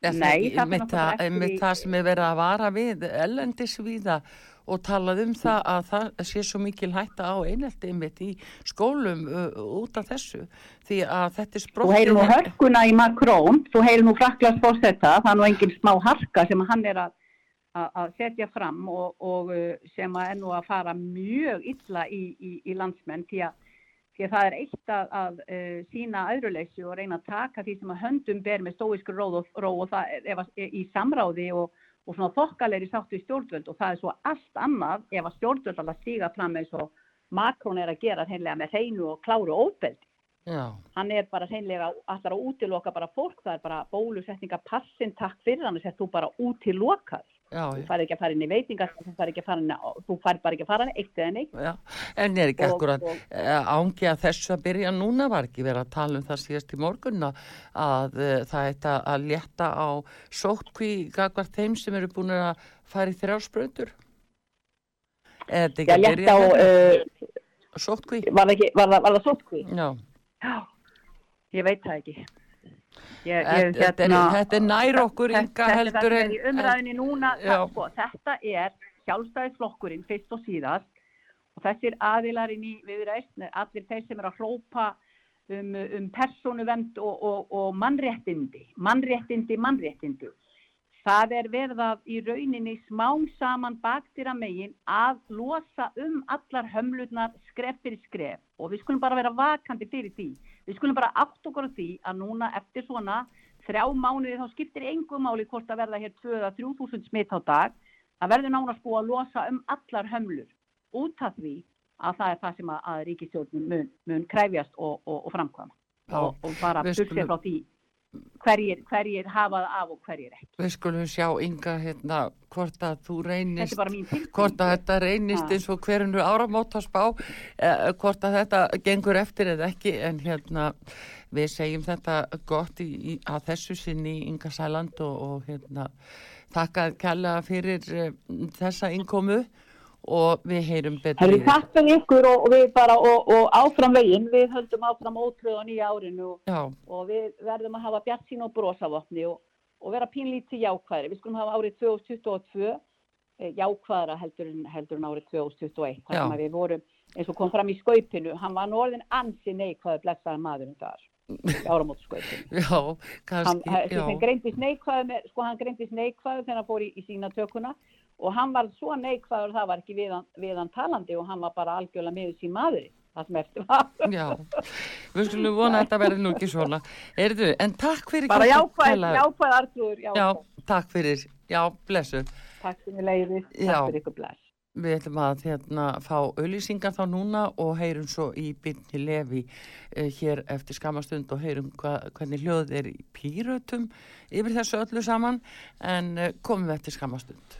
S2: Nei,
S1: ekki
S2: það náttúrulega
S1: það, einmitt
S2: í-
S1: það sem er verið að vara við ellendis viða og talað um það að það sé svo mikil hætta á einelti einmitt í skólum uh, út af þessu því að þetta er
S2: þú
S1: sprottin
S2: heyrir nú hörkuna í Macron, þú heyrir nú Fraklands fórsetta, það er nú engin smá harka sem hann er að, að, að setja fram og, og uh, sem að er nú að fara mjög illa í, í, í landsmenn því að, því að það er eitt að, að uh, sína aðruleysi og reyna að taka því sem að höndum ber með stóiskur róð og, ró og það ef að, í samráði og, og svona þokkalegri sátt við stjórnvöld og það er svo allt annað ef að stjórnvöld alveg stíga fram eins og Macron er að gera hreinlega með hreinu og kláru óbeldi
S1: Já,
S2: hann er bara hreinlega allar að útiloka bara fólk, það er bara bólusetninga passin takk fyrir hann og sett þú bara útilokað,
S1: já,
S2: þú fær ekki að fara inn í veitingar þú fær ekki að fara inn, á- þú fær bara ekki að fara inn eitt eða neitt.
S1: Já, en er ekki uh, ángi að þessu að byrja núna? Var ekki verið að tala um það síðast í morgun að uh, það ætti að létta á sótkví gagvart þeim sem eru búin að fara í þrjársprautur Er þetta ekki að byrja
S2: á, uh,
S1: Sótkví?
S2: var var var það sótkví?
S1: Já,
S2: Já, ég veit það ekki ég, ég,
S1: þetta, er, þetta er nær okkur
S2: Þetta- þetta er í umræðinni núna, það, sko, þetta er sjálfstæðisflokkurinn fyrst og síðast og þessir aðilarinn í viðræst, allir þeir sem er að hrópa um, um persónuvend og, og, og mannréttindi, mannréttindi, mannréttindi. Það er verið að í rauninni smám saman baktýra megin að losa um allar hömlurnar skref fyrir skref og við skulum bara vera vakandi fyrir því. Við skulum bara átt okkur á því að núna eftir svona þrjá mánuði þá skiptir engum máli hvort að verða hér 2 eða 3000 smitt á dag. Það verður nánast búið að losa um allar hömlur út af því að það er það sem að, að ríkistjórnum mun, mun kræfjast og, og, og framkvæma og, og bara
S1: skulum-
S2: frá því hverjir, hverjir hafa það af og hverjir ekki.
S1: við skulum sjá ynga hérna hvort að þú reynist hvort að þetta reynist eins og hverjunu áramóta spá eh, hvort að þetta gengur eftir eða ekki. En hérna við segjum þetta gott í, í, að þessu sinni í Inga Sæland og, og hérna þakka kærlega fyrir eh, þessa innkomu og við heyrum betur
S2: Herri,
S1: í
S2: takk fyrir ykkur og, og við bara og, og áfram veginn, við höldum áfram ótröð á nýja árinu og, og við verðum að hafa bjart sín og brosavopni og, og vera pínlítið jákvæðri. Við skulum hafa árið 2022 eh, jákvæðra heldur en, heldur en árið 2021. Þar sem við vorum, eins og kom fram í skaupinu, hann var norðin ansi neikvæður blessaðar maðurinn þar, í áramótu skaupinu.
S1: já, kannski,
S2: hann, hann greindist neikvæður, með, sko hann greindist neikvæður þegar hann fór í, í sína tökuna og hann var svo neikvæður það var ekki við hann, við hann talandi og hann var bara algjörlega miður sín maðurinn, það sem eftir var.
S1: já, við skulum vona að þetta verði nú ekki svona. Erðu, en takk fyrir
S2: bara jákvæð, jákvæð artrúður,
S1: Já, takk fyrir, já, blessu.
S2: Takk ég leiði, takk fyrir ykkur bless.
S1: Við ætlum að hérna, fá auðlýsingar þá núna og heyrum svo í byrni lefi eh, hér eftir skamastund og heyrum hva, hvernig hljóð er í pýrötum yfir þessu öllu saman en eh, komum við eftir skamastund.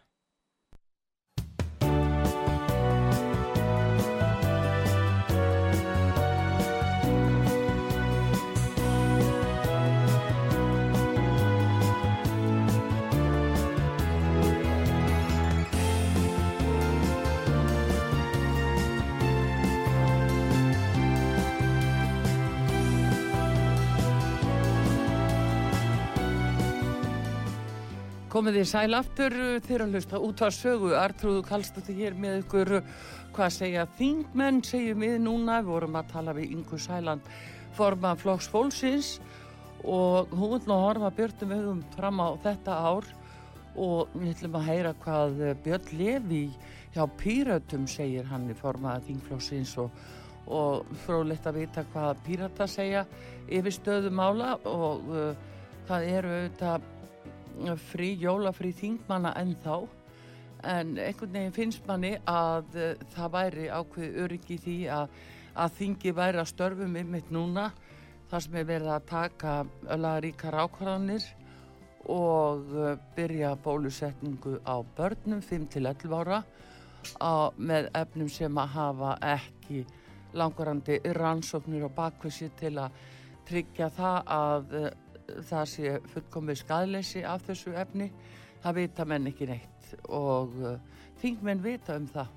S1: Komið þið sæl aftur þegar að hlusta út að sögu. Artrúðu Kallstóttir hér með ykkur hvað segja þingmenn segjum við núna, við vorum að tala við Ingur Sæland forma Flóks Fólksins og hún vil nú horfa björnum ögum fram á þetta ár. Og við ætlum að heyra hvað Björn Levi hjá Pírötum segir. Hann í formaða Þingflóksins og, og frólægt að vita hvað Píröta segja yfir stöðumála og uh, það eru auðvitað frí, jólafrí þingmanna ennþá en einhvern veginn finnst manni að uh, það væri ákveð öryggi því að, að þingi væri að störfum ymmit núna þar sem er verið að taka öllaríkar ákvarðanir og uh, byrja bólusetningu á börnum 5-11 ára á, með efnum sem að hafa ekki langvarandi rannsóknir og bakvissi til að tryggja það að uh, það sé fullkomið skadleysi af þessu efni. Það vita menn ekki neitt og uh, þingmenn vita um það.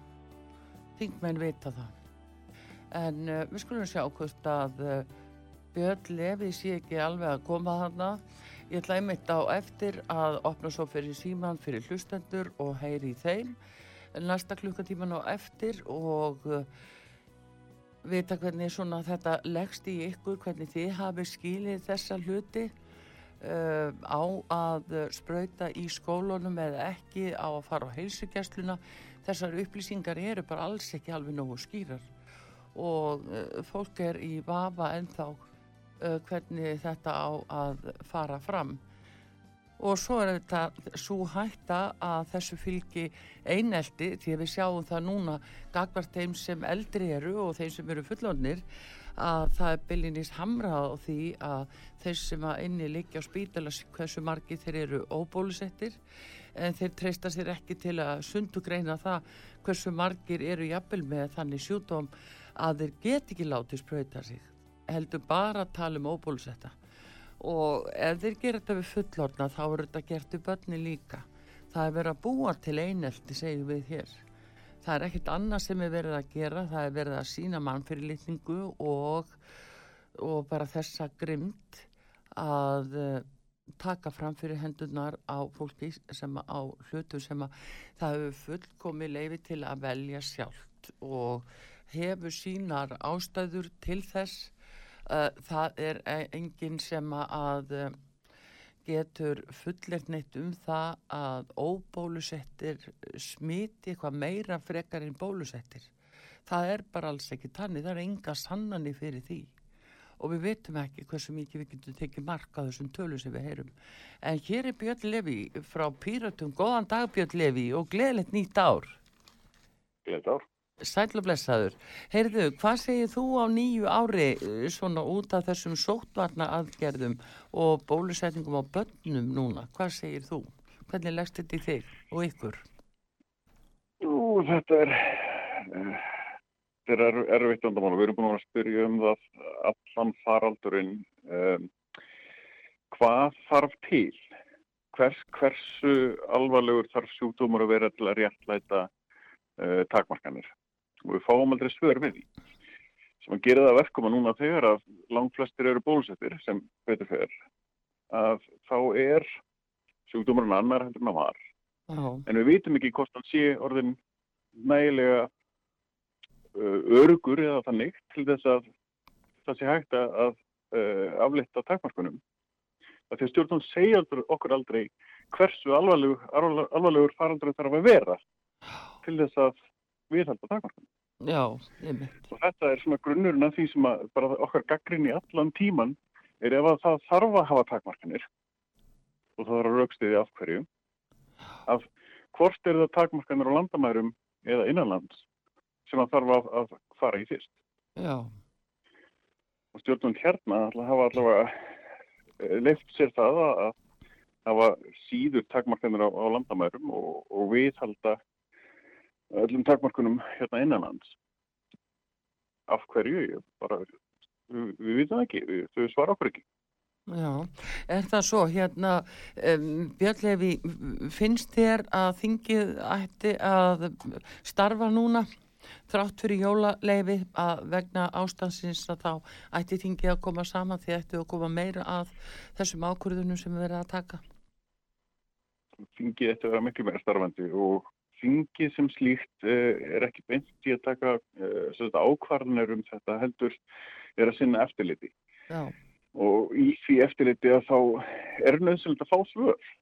S1: Þingmenn vita það. En uh, við skulum sjá hvort að uh, Björn Levi sé ekki alveg að koma þarna. Ég ætla einmitt á eftir að opna svo fyrir síman fyrir hlustendur og heyri í þeim. Næsta klukkatíman á eftir og uh, vita hvernig þetta leggst í ykkur, hvernig þið hafi skilið þessa hluti uh, á að spröyta í skólunum eða ekki á að fara á heilsugjastluna þessar upplýsingar eru bara alls ekki alveg nógu skýrar. Og uh, fólk er í vafa ennþá uh, hvernig þetta á að fara fram. Og svo er þetta svo hætta að þessu fylgi einelti því að við sjáum það núna gagvart þeim sem eldri eru og þeim sem eru fullonir að það er byllinist hamrað á því að þeir sem að inni liggja á spítala hversu margi þeir eru óbólusettir en þeir treysta sér ekki til að sundugreina það hversu margir eru jafnvel með þannig sjúdóm að þeir get ekki látið spröyta sig heldur bara að tala um óbólusetta. Og ef þeir gera þetta við fullorna þá er þetta gert við börni líka. Það er verið að búa til einelti segjum við hér það er ekkert annað sem er verið að gera. Það er verið að sína mannfyrirlitningu og, og bara þessa grymt að uh, taka fram fyrir hendunar á fólki sem á hlutu sem að það hefur fullkomi leifi til að velja sjálft og hefur sínar ástæður til þess. Uh, það er e- enginn sem að uh, getur fullert neitt um það að óbólusettir smiti eitthvað meira frekar en bólusettir. Það er bara alls ekki tannig, það er enga sannani fyrir því og við veitum ekki hversu mikið við getum tekið marka þessum tölum sem við heyrum. En hér er Björn Levi frá Píratum, góðan dag Björn Levi og gleðilegt nýtt ár.
S3: Gleðilegt ár.
S1: Sæl og blessaður. Heyrðu, hvað segir þú á nýju ári eh, svona út af þessum sóttvarna aðgerðum og bólusetningum á börnum núna? Hvað segir þú? Hvernig leggst þetta í þig og ykkur?
S3: Jú, þetta er, uh, þetta er erfitt vandamál. Við erum búin að spyrja um það allan faraldurinn. Um, hvað þarf til? Hvers, hversu alvarlegur þarf sjúkdómur að vera til að réttlæta uh, takmarkanir? Og við fáum aldrei svör við því. Sem að gera það verkum að núna þegar að langflestir eru bólusettir sem betur fer að þá er sjúkdómarinn annar hendur en að var.
S1: Já.
S3: en við vitum ekki hvort hann sé orðin nægilega uh, örugur eða þannig til þess að það sé hægt að, að uh, aflita takmarkunum það því að stjórnum segja okkur aldrei hversu alvarlegur, alvarlegur farandur þarf að vera til þess að viðhalda takmarkunum
S1: Já, einmitt.
S3: Og þetta er svona grunnurinn af því sem að bara okkar gaggrinni allan tíman er ef að það þarf að hafa takmarkanir og það þarf að raukstiði af hverju að hvort er það takmarkanir á landamærum eða innanlands sem að þarf að, að fara í fyrst.
S1: Já.
S3: Og stjórnum hérna hafa allavega eh, leift sér það að hafa síður takmarkanir á, á landamærum og, og viðhalda öllum takmarkunum hérna innanlands. Af hverju? Bara, við, við vitum ekki, við, þau svara okkur ekki.
S1: Já, er það svo, hérna, um, Björnlefi, finnst þér að þingið ætti að starfa núna þrátt fyrir jólaleifi að vegna ástansins að þá ætti þingið að koma saman því ætti að koma meira að þessum ákvörðunum sem við verðum að taka?
S3: þingið eftir að vera miklu meira starfandi og þingið sem slíkt uh, er ekki beint í að taka uh, ákvarðanir um þetta heldur er að sinna eftirliti. Já. Og í því eftirliti að þá er nöðsynlegt að fá svör.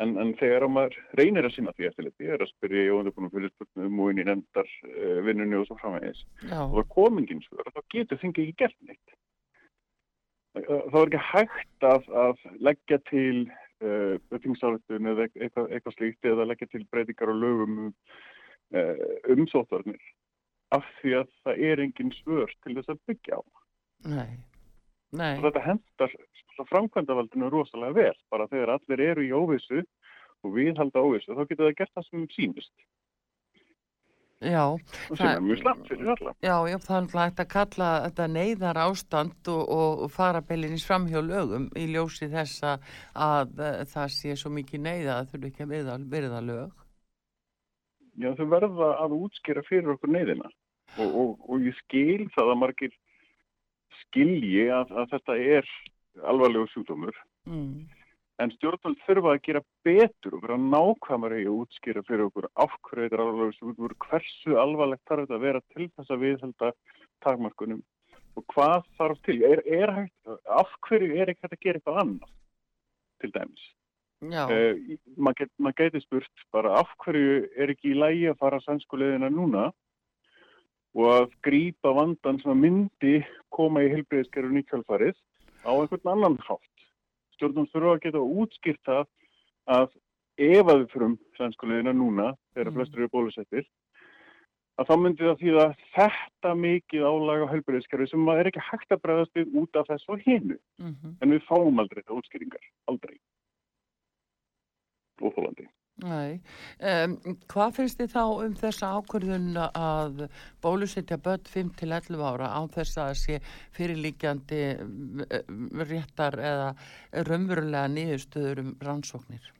S3: En, en þegar maður reynir að sinna því eftirliti, er að spyrja í óðurbúnum fyrirspurnum og inn í nefndar uh, vinnunni og svo framvegis, og það komingin svör, þá getur þingið ekki gert neitt. Það er ekki hægt að, að leggja til þingsáletun eða eitthvað, eitthvað slíkt eða leggja til breytingar og lögum um, uh, sótvarnir af því að það er engin svör til þess að byggja á.
S1: Nei. Nei.
S3: Og þetta hendar framkvæmdavaldinu rosalega vel bara þegar allir eru í óvissu og við halda óvissu þá getur það gert það sem sínist.
S1: Já,
S3: það er mjög slapp fyrir alla.
S1: Já, já, það er alltaf að kalla þetta neyðar ástand og, og fara beilinins fram hjá lögum í ljósi þessa að uh, það sé svo mikið neyða að þurfu ekki að verða lög.
S3: Já, þau verða að útskýra fyrir okkur neyðina og, og, og ég skil það að margir skilji að, að þetta er alvarlegu sjúkdómur. Mm en stjórnvöld þurfa að gera betur og vera nákvæmari í útskýra fyrir okkur afhverjuður alvarlegur hversu alvarlegt þarf þetta að vera til þess að viðhalda takmarkunum og hvað þarf til? Er, er hægt, afhverju er ekki hægt að gera eitthvað annað til dæmis? Uh, maður get, mað geti spurt bara afhverju er ekki í lægi að fara sannskuleðina núna og að grýpa vandan sem að myndi koma í heilbreyðskerfun í kjálfarið á einhvern annan hátt stjórnum þurfa að geta útskýrt það að ef að við fyrum sænskulegina núna, þegar mm. flestur eru bólusettir, að þá myndi það því að þetta mikið álag á helbriðskerfi sem maður er ekki hægt að bregðast við út af þess og hinnu. Mm -hmm. En við fáum aldrei þetta útskýringar. Aldrei. Óþólandi.
S1: Um, hvað finnst þið þá um þessa ákvörðun að bólusetja börn 5-11 ára á þess að sé fyrirlíkjandi réttar eða raunverulega niðurstöður um rannsóknir?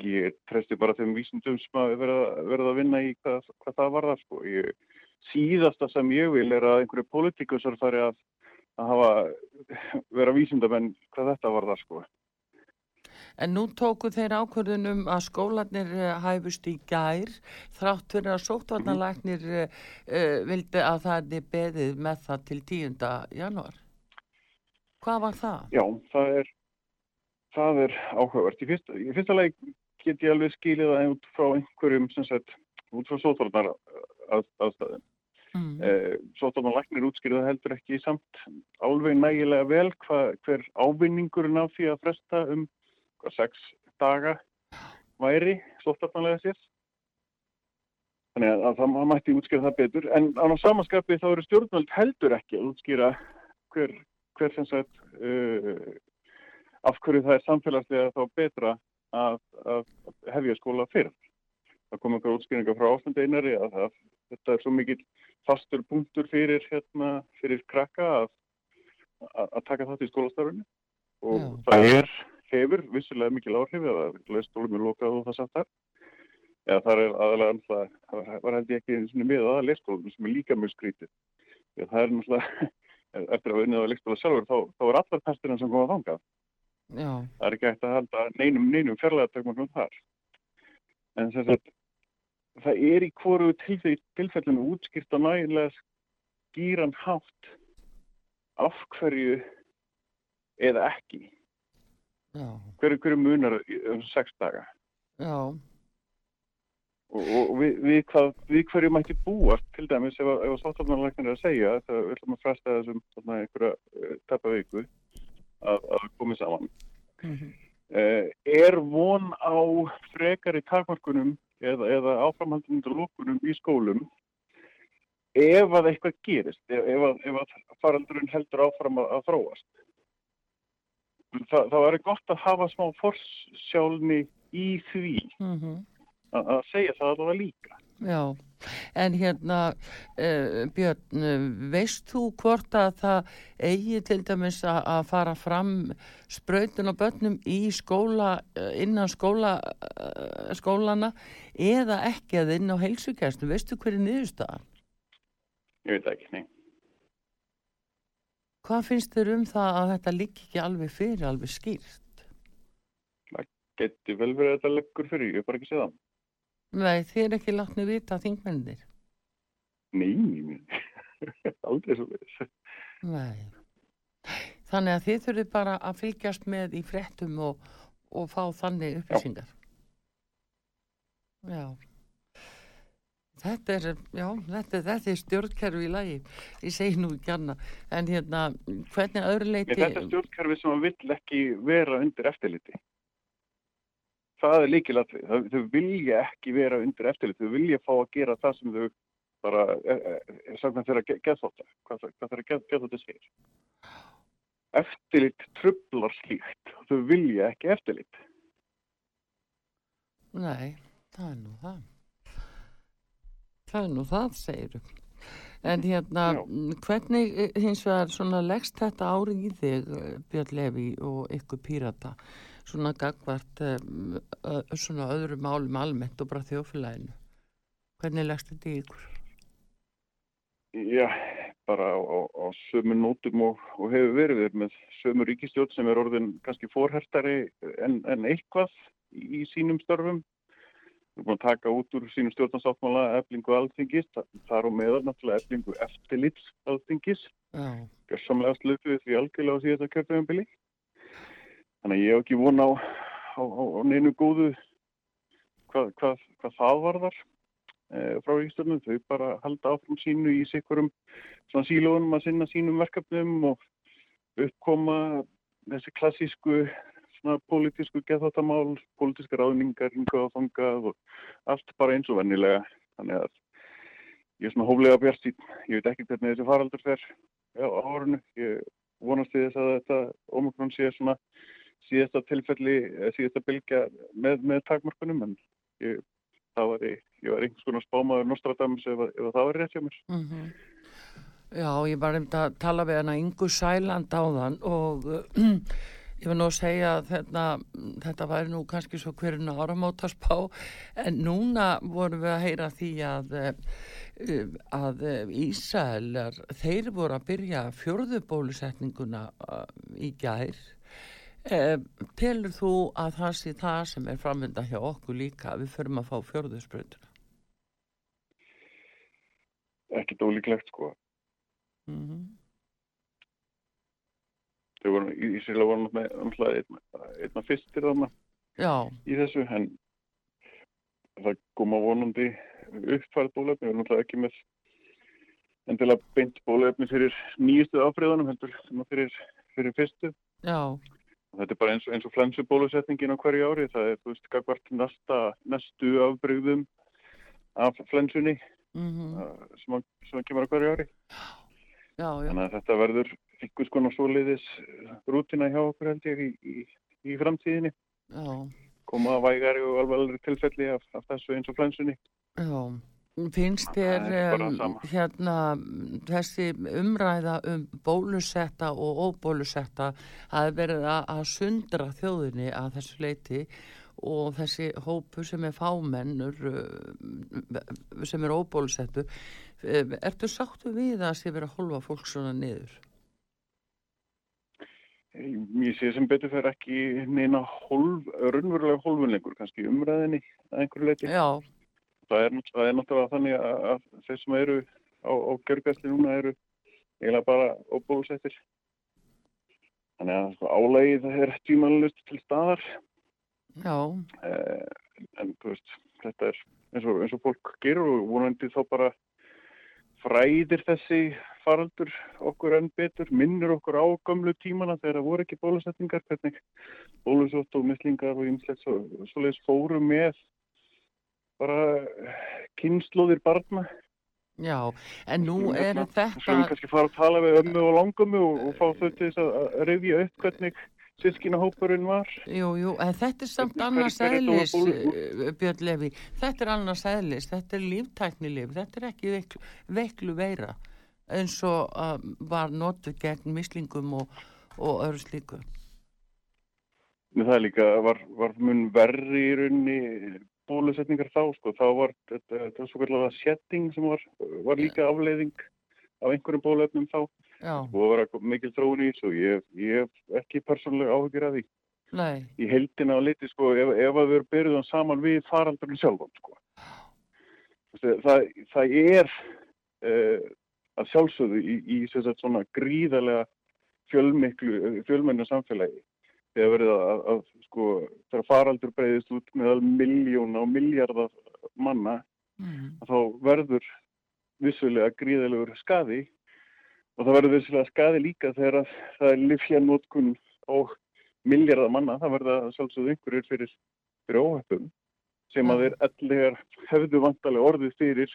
S3: Ég trefsti bara þeim vísindum sem að verða, að vinna í hvað, hvað það var það sko. Ég, síðasta sem ég vil er að einhverju politíkusar fari að, að hafa, vera vísindamenn hvað þetta var það sko.
S1: En nú tóku þeir ákvörðunum að skólanir eh, hæfust í gær þrátt fyrir að sótvarnalæknir uh, vildi að það er beðið með það til 10. januar. Hvað var það?
S3: Já, það er, það er áhugavert. Í fyrsta, í fyrsta leik get ég alveg skilið það út frá einhverjum sem sett út frá sótvarnar að, aðstæðin. Mm. Eh, Sótvarnalæknir útskýrða heldur ekki samt álveg nægilega vel hva, hver ávinningurinn á því að fresta um sex daga væri slóttartanlega sér. Þannig að, að það mætti útskýra það betur. En á samanskapi þá eru stjórnvöld heldur ekki að útskýra hver, hver sem sagt uh, af hverju það er samfélagslega þá betra að, að hefja skóla fyrir. Það kom einhver útskýringa frá ástandeinari að, að þetta er svo mikil fastur punktur fyrir, hérna, fyrir krakka að, að taka þátt í skólastarfinu og Já. það er hefur vissilega mikil áhrif eða leistólum er lokað og það satt þar. Eða það er aðalega það var held ég ekki með aða leistólum sem er líka mjög skrítið eða það er náttúrulega eftir að við unnið á leistóla sjálfur þá, þá er allar pestirinn sem koma þangað. Já. það er ekki eftir að halda neinum, neinum fjarlæða tökum þar. En þess að það er í hvoru tilfellinu útskýrt að nægilega skýran hátt af hverju eða ekki Hver, hver er munar um sex daga?
S1: Já.
S3: Og, og við, við, hvað, við hverju mætti búast til dæmis ef að, sáttafnarleiknir er að segja það við ætlum að fresta þessum svona, einhverja uh, teppa viku að, að komið saman. Mm -hmm. er von á frekari takmarkunum eða, eða áframhaldunum lókunum í skólum ef að eitthvað gerist, ef, ef, að, að faraldurinn heldur áfram að, að þróast? Það, það væri gott að hafa smá forsjálni í því mm -hmm. að segja það alveg líka.
S1: Já, en hérna uh, Björn, veist þú hvort að það eigi til dæmis að fara fram spröytun og börnum í skóla, eh, innan skóla, uh, skólana eða ekki að inn á heilsugæstu, veistu hverju niðurstaða?
S3: Ég veit ekki, nei.
S1: Hvað finnst þér um það að þetta lík ekki alveg fyrir, alveg skýrt?
S3: það geti vel verið að þetta leggur fyrir, ég hef bara ekki séð það.
S1: Nei, þið er ekki látni vita þingmennir.
S3: Nei, aldrei svo verið.
S1: Nei. Þannig að þið þurfið bara að fylgjast með í frettum og, og fá þannig upplýsingar. Já. Þetta er, já, þetta, þetta er stjórnkerfi í lagi. Ég segi nú ekki annað. En hérna, hvernig öðru leiti...
S3: Þetta er stjórnkerfi sem vill ekki vera undir eftirliti. Það er líkilatri. Þau vilja ekki vera undir eftirliti. Þau vilja fá að gera það sem þau bara, sagðan þeirra geðþóta. Hvað, þeirra geðþóta segir. Eftirlit trublar slíkt. Þau vilja ekki eftirlit.
S1: Nei, það er nú það það er nú það, segirum. En hérna, Já. hvernig eh, hins vegar svona leggst þetta ári í þig, eh, Björn Levi og ykkur pírata, svona gagvart um, svona öðru málum almennt og bara þjóflæðinu? Hvernig leggst þetta í ykkur?
S3: Já, bara á, á, á sömu nótum og, og hefur verið við með sömu ríkistjótt sem er orðin kannski fórhertari en, en eitthvað í sínum störfum Við erum búin að taka út úr sínum stjórnarsáttmála eflingu alþingis, það er á meðan náttúrulega eflingu eftirlits alþingis. Gjörsamlega slutuð því algjörlega á síðan kjöfðuðanbili. Þannig að ég hef ekki von á, á, á, á neinu góðu hvað, hvað, hvað það varðar e, frá ríkistöndum. Þau bara halda áfram sínu í sikkurum svona sílónum að sinna sínum verkefnum og uppkoma þessi klassísku svona pólitísku geðháttamál, pólitíska ráðningar, ringa og fangað og allt bara eins og vennilega. Þannig að ég er svona hóflega bjart sín. Ég veit ekki hvernig þessi faraldur fer á árunu. Ég vonast því þess að þetta ómögnum sé svona síðasta tilfelli, síðasta bylgja með, með takmarkunum en ég, var, ég, ég var einhvers konar spámaður Nostradamus ef, ef það var rétt hjá mér. Mm -hmm.
S1: Já, ég var um að tala við hana Ingu Sæland á þann og Ég var nú að segja að þetta, þetta væri nú kannski svo hverjum áramótarspá en núna vorum við að heyra því að, eh, að Ísælar, þeir voru að byrja fjörðubólusetninguna eh, í gær. Eh, telur þú að það sé það sem er framvinda hjá okkur líka að við förum að fá fjörðusbrönduna?
S3: Ekkit ólíklegt sko. Mhm. Mm þau voru í Ísraela voru náttúrulega einna fyrstir þarna í þessu en það koma vonandi uppfærið bólefni, við erum náttúrulega ekki með endilega beint bólefni fyrir nýjustu áfriðanum heldur fyrir, fyrir fyrstu. Já. þetta er bara eins, eins og flensu bólusetningin á hverju ári, það er þú veist gagvart næsta, næstu afbreyðum af flensunni mm -hmm. sem, að, sem að kemur á hverju ári. Já, þannig að þetta verður einhvers konar svoleiðis eh, rútina hjá okkur held ég í, í, í framtíðinni Já. koma að vægari og alveg tilfelli af, af þessu eins og flensunni
S1: Já, finnst þér um, hérna þessi umræða um bólusetta og óbólusetta að verða að sundra þjóðinni að þessu leiti og þessi hópu sem er fámennur eh, sem er óbólusettu eh, ertu sáttu við að það sé verið að holfa fólk svona niður?
S3: Ég sé sem betur fyrir ekki neina hólf, raunverulega hólfunleikur kannski umræðinni að einhverju leiti. Já. Það er, það er náttúrulega þannig að, þeir sem eru á, á görgæsli núna eru eiginlega bara óbúlsettir. Þannig að sko, álægið er tímanlust til staðar. Já. Eh, en veist, þetta er eins og, eins og fólk gerur og vonandi þá bara fræðir þessi faraldur okkur enn betur, minnur okkur á gamlu tímana þegar það voru ekki bólusetningar, hvernig bólusótt og mislingar og ymslegt svo, svoleiðis fóru með bara kynnslóðir barna.
S1: Já, en nú er þetta...
S3: Svo við kannski fara að tala við ömmu og langömmu og, og fá þau til þess að revja upp hvernig sískinahópurinn var.
S1: Jú, jú, en þetta er samt annars eðlis, eh, Björn Levi, þetta er annars eðlis, þetta er líftæknilif, þetta er ekki veiklu, veiklu veira eins og uh, var notuð gegn mislingum og, og öðru slíku.
S3: Það líka var, var mun verri í raunni bólusetningar þá, sko. þá var þetta, þetta svo kallega setting sem var, var líka afleiðing af einhverjum bólefnum þá og það var mikil þróun í þessu og ég, ég hef ekki persónulega áhugir af því.
S1: Nei.
S3: í heildina og liti sko ef, ef að við erum byrjuðum saman við faraldurinn sjálfan sko. Það, það er uh, að sjálfsögðu í, í svona gríðarlega fjölmennu samfélagi þegar verið að, að, að sko þegar faraldur breyðist út með miljóna og miljardar manna mm. þá verður vissulega gríðilegur skadi og það verður vissulega skadi líka þegar það er livsjanótkun og miljardar manna, það verður sjálfsögðu einhverjir fyrir, fyrir óhefum sem að þeir allir hefðu vantarlega orðið fyrir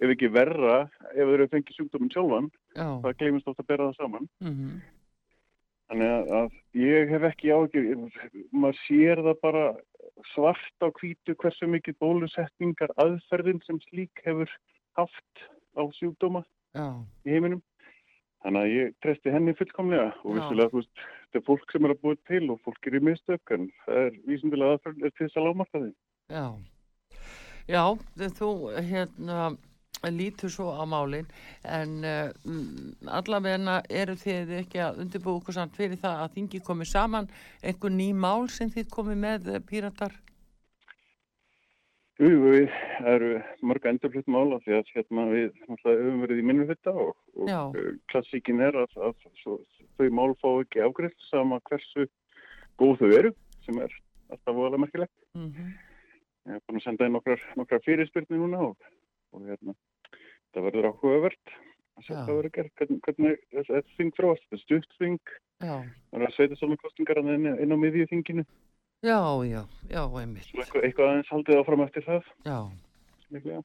S3: ef ekki verra ef þeir eru fengið sjúkdóminn sjálfan Já. það glemist ofta að bera það saman mm -hmm. þannig að, að ég hef ekki ágjör maður sér það bara svart á kvítu hversu mikið bólusetningar aðferðin sem slík hefur haft á sjúkdóma Já. í heiminum þannig að ég trefti henni fullkomlega og vissulega þú veist þetta er fólk sem er að búið til og fólk er í mistök en það er vísindilega aðferð til þess að lámarka því
S1: Já, Já þú hérna lítur svo á málinn en uh, allavegna eru þið ekki að undirbú okkur samt fyrir það að þingi komið saman einhver ný mál sem þið komið með uh, píratar?
S3: Jú, við erum mörg endurflutt mála því að hérna, við höfum verið í minnumhutta og, og uh, klassíkin er að, að svo, þau mál fá ekki ágriðt sama hversu góð þau eru sem er alltaf voðalega merkilegt. Mm -hmm. Ég hef búin að senda inn nokkrar, nokkrar fyrirspyrni núna og, og hérna það verður áhugavert að sjá hvað verður gert, hvernig, hvernig þetta þing þróast, þetta er stuttþing það er að sveita svona kostingar inn, á miðju þinginu
S1: Já, já, já, einmitt.
S3: Eitthvað, eitthvað aðeins haldið áfram eftir það.
S1: Já,
S3: Miklega.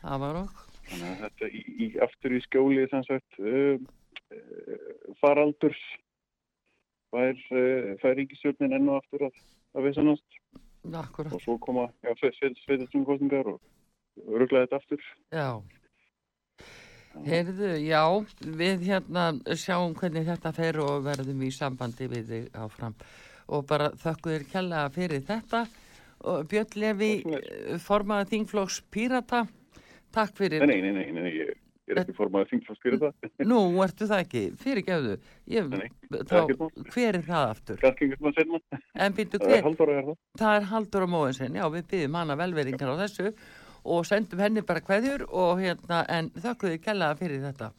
S1: það var okk
S3: Þannig að þetta í, í, aftur í skjóli sem sagt uh, faraldurs fær, uh, fær ríkisjörnin enn og aftur að, að vissanast.
S1: Akkurat.
S3: Og svo koma sveita svona kostingar og rugglaði þetta aftur.
S1: Já. Heyrðu, já, við hérna sjáum hvernig þetta fer og verðum í sambandi við þig áfram og bara þakku þér kella fyrir þetta. Og Björn Levi formaði Þingflóks Pírata takk fyrir.
S3: Nei, nei, nei, nei, nei ég er ekki formaði Þingflóks Pírata.
S1: Nú, ertu það ekki, fyrir gefðu hver er það aftur? En býttu hver? Það er Haldur á Móinsen, já við byggjum hana velveringar á þessu og sendum henni bara hverjur og hérna, en þakkuðu kellaða fyrir þetta.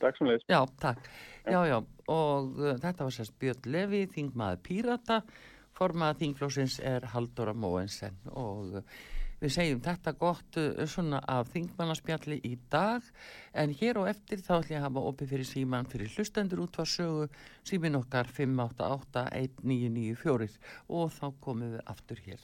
S3: Takk sem leiðis.
S1: Já, takk. Já, já, og uh, þetta var sérst Björn Levi, þingmaður Pírata, formað þingflósins er Halldóra Móensen og uh, við segjum þetta gott uh, svona af þingmannaspjalli í dag, en hér og eftir þá ætlum ég að hafa opið fyrir síman fyrir hlustendur út á sögu, símin okkar 5881994 og þá komum við aftur hér.